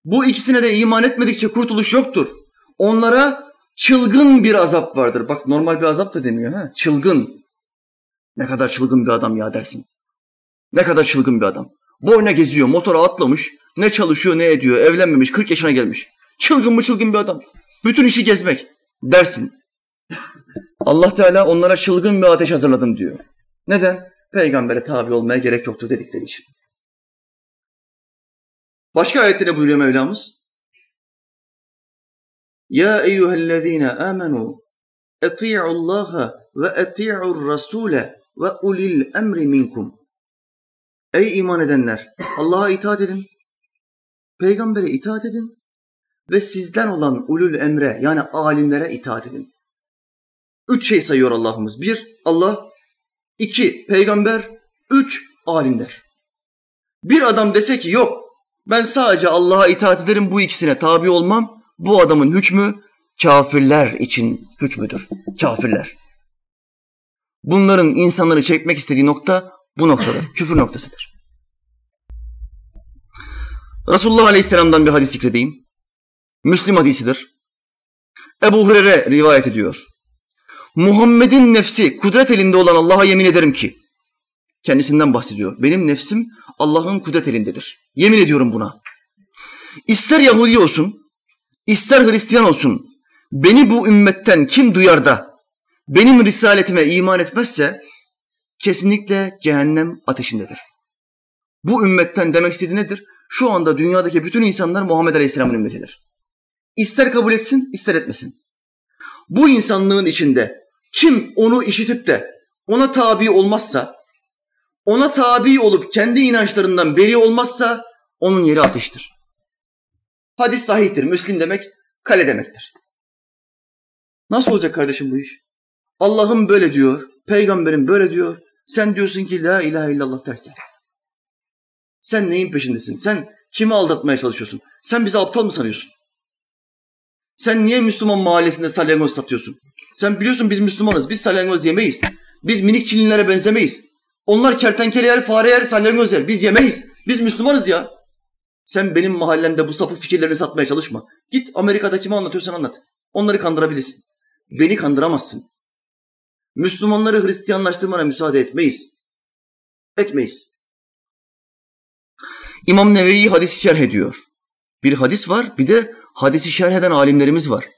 Bu ikisine de iman etmedikçe kurtuluş yoktur. Onlara çılgın bir azap vardır. Bak normal bir azap da demiyor ha. Çılgın. Ne kadar çılgın bir adam ya dersin. Ne kadar çılgın bir adam. Boyuna geziyor, motora atlamış. Ne çalışıyor, ne ediyor. Evlenmemiş, 40 yaşına gelmiş. Çılgın mı çılgın bir adam. Bütün işi gezmek dersin. Allah Teala onlara çılgın bir ateş hazırladım diyor. Neden? Peygambere tabi olmaya gerek yoktu dedikleri için. Başka ayette ne buyuruyor Mevlamız? Ya eyyühellezine amenu eti'u Allaha ve eti'u Rasule ve ulil emri minkum. Ey iman edenler! Allah'a itaat edin. Peygambere itaat edin. Ve sizden olan ulul emre yani alimlere itaat edin. Üç şey sayıyor Allah'ımız. Bir, Allah. iki peygamber. Üç, alimler. Bir adam dese ki yok ben sadece Allah'a itaat ederim bu ikisine tabi olmam. Bu adamın hükmü kafirler için hükmüdür. Kafirler. Bunların insanları çekmek istediği nokta bu noktada. Küfür noktasıdır. Resulullah Aleyhisselam'dan bir hadis zikredeyim. Müslim hadisidir. Ebu Hureyre rivayet ediyor. Muhammed'in nefsi kudret elinde olan Allah'a yemin ederim ki kendisinden bahsediyor. Benim nefsim Allah'ın kudret elindedir. Yemin ediyorum buna. İster Yahudi olsun, ister Hristiyan olsun, beni bu ümmetten kim duyar da benim risaletime iman etmezse kesinlikle cehennem ateşindedir. Bu ümmetten demek istediği nedir? Şu anda dünyadaki bütün insanlar Muhammed Aleyhisselam'ın ümmetidir. İster kabul etsin, ister etmesin. Bu insanlığın içinde kim onu işitip de ona tabi olmazsa, ona tabi olup kendi inançlarından beri olmazsa onun yeri ateştir. Hadis sahihtir. Müslim demek kale demektir. Nasıl olacak kardeşim bu iş? Allah'ım böyle diyor, peygamberim böyle diyor. Sen diyorsun ki la ilahe illallah dersen. Sen neyin peşindesin? Sen kimi aldatmaya çalışıyorsun? Sen bizi aptal mı sanıyorsun? Sen niye Müslüman mahallesinde salyangoz satıyorsun? Sen biliyorsun biz Müslümanız. Biz salyangoz yemeyiz. Biz minik çilinlere benzemeyiz. Onlar kertenkele yer, fare yer, salyangoz yer. Biz yemeyiz. Biz Müslümanız ya. Sen benim mahallemde bu sapık fikirlerini satmaya çalışma. Git Amerika'da kime anlatıyorsan anlat. Onları kandırabilirsin. Beni kandıramazsın. Müslümanları Hristiyanlaştırmana müsaade etmeyiz. Etmeyiz. İmam Nevevi hadisi şerh ediyor. Bir hadis var, bir de hadisi şerh eden alimlerimiz var.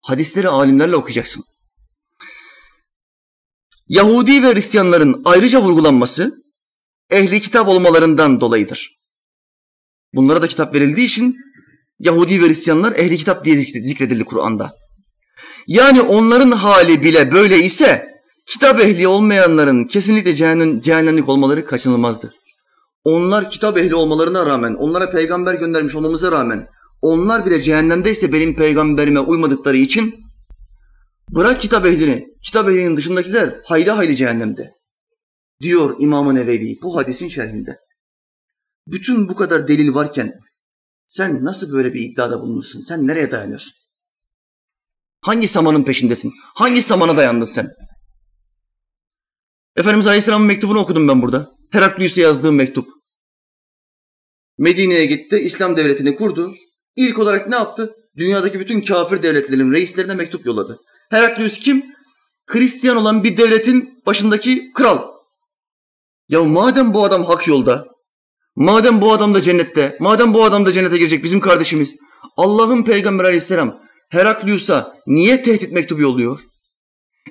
Hadisleri alimlerle okuyacaksın. Yahudi ve Hristiyanların ayrıca vurgulanması ehli kitap olmalarından dolayıdır. Bunlara da kitap verildiği için Yahudi ve Hristiyanlar ehli kitap diye zikredildi Kur'an'da. Yani onların hali bile böyle ise kitap ehli olmayanların kesinlikle cehennem, cehennemlik olmaları kaçınılmazdır. Onlar kitap ehli olmalarına rağmen, onlara peygamber göndermiş olmamıza rağmen onlar bile cehennemdeyse benim peygamberime uymadıkları için bırak kitap ehlini, kitap ehlinin dışındakiler hayli hayli cehennemde. Diyor İmam-ı Nevevi bu hadisin şerhinde. Bütün bu kadar delil varken sen nasıl böyle bir iddiada bulunursun? Sen nereye dayanıyorsun? Hangi samanın peşindesin? Hangi samana dayandın sen? Efendimiz Aleyhisselam'ın mektubunu okudum ben burada. Heraklius'a yazdığım mektup. Medine'ye gitti, İslam devletini kurdu. İlk olarak ne yaptı? Dünyadaki bütün kafir devletlerin reislerine mektup yolladı. Heraklius kim? Hristiyan olan bir devletin başındaki kral. Ya madem bu adam hak yolda, madem bu adam da cennette, madem bu adam da cennete girecek bizim kardeşimiz, Allah'ın Peygamber aleyhisselam Heraklius'a niye tehdit mektubu yolluyor?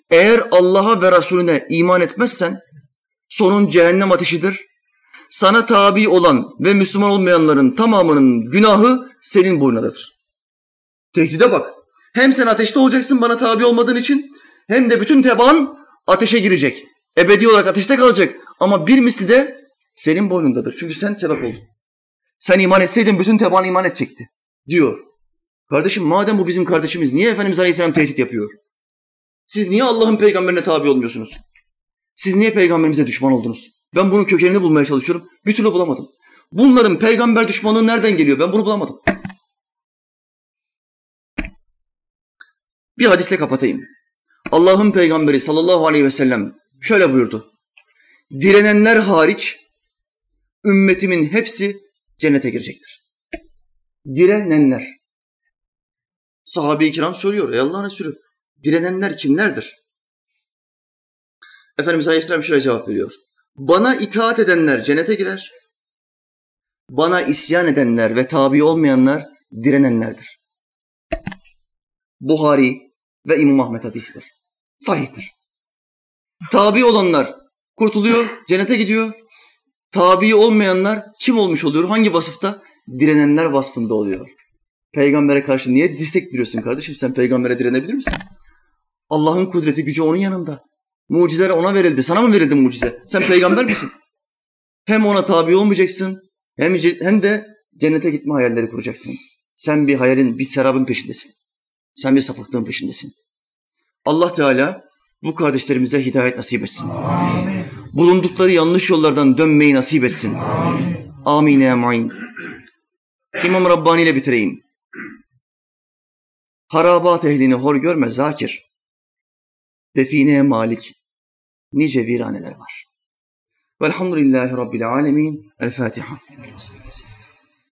Eğer Allah'a ve Resulüne iman etmezsen sonun cehennem ateşidir. Sana tabi olan ve Müslüman olmayanların tamamının günahı senin boynundadır. Tehdide bak. Hem sen ateşte olacaksın bana tabi olmadığın için hem de bütün teban ateşe girecek. Ebedi olarak ateşte kalacak. Ama bir misli de senin boynundadır. Çünkü sen sebep oldun. Sen iman etseydin bütün teban iman edecekti. Diyor. Kardeşim madem bu bizim kardeşimiz niye Efendimiz Aleyhisselam tehdit yapıyor? Siz niye Allah'ın peygamberine tabi olmuyorsunuz? Siz niye peygamberimize düşman oldunuz? Ben bunun kökenini bulmaya çalışıyorum. Bir türlü bulamadım. Bunların peygamber düşmanlığı nereden geliyor? Ben bunu bulamadım. Bir hadisle kapatayım. Allah'ın peygamberi sallallahu aleyhi ve sellem şöyle buyurdu. Direnenler hariç ümmetimin hepsi cennete girecektir. Direnenler. Sahabe-i kiram soruyor. Ey Allah'ın Resulü direnenler kimlerdir? Efendimiz Aleyhisselam şöyle cevap veriyor. Bana itaat edenler cennete girer. Bana isyan edenler ve tabi olmayanlar direnenlerdir. Buhari ve İmam Ahmet hadisidir. Sahihtir. Tabi olanlar kurtuluyor, cennete gidiyor. Tabi olmayanlar kim olmuş oluyor? Hangi vasıfta? Direnenler vasfında oluyor. Peygambere karşı niye destek veriyorsun kardeşim? Sen peygambere direnebilir misin? Allah'ın kudreti gücü onun yanında. Mucizeler ona verildi. Sana mı verildi mucize? Sen peygamber misin? Hem ona tabi olmayacaksın hem, hem de cennete gitme hayalleri kuracaksın. Sen bir hayalin, bir serabın peşindesin. Sen bir sapıklığın peşindesin. Allah Teala bu kardeşlerimize hidayet nasip etsin. Amin. Bulundukları yanlış yollardan dönmeyi nasip etsin. Amin. Amin. Amin. İmam Rabbani ile bitireyim. Harabat ehlini hor görme zakir. Defineye malik. Nice viraneler var. Velhamdülillahi Rabbil alemin. El Fatiha.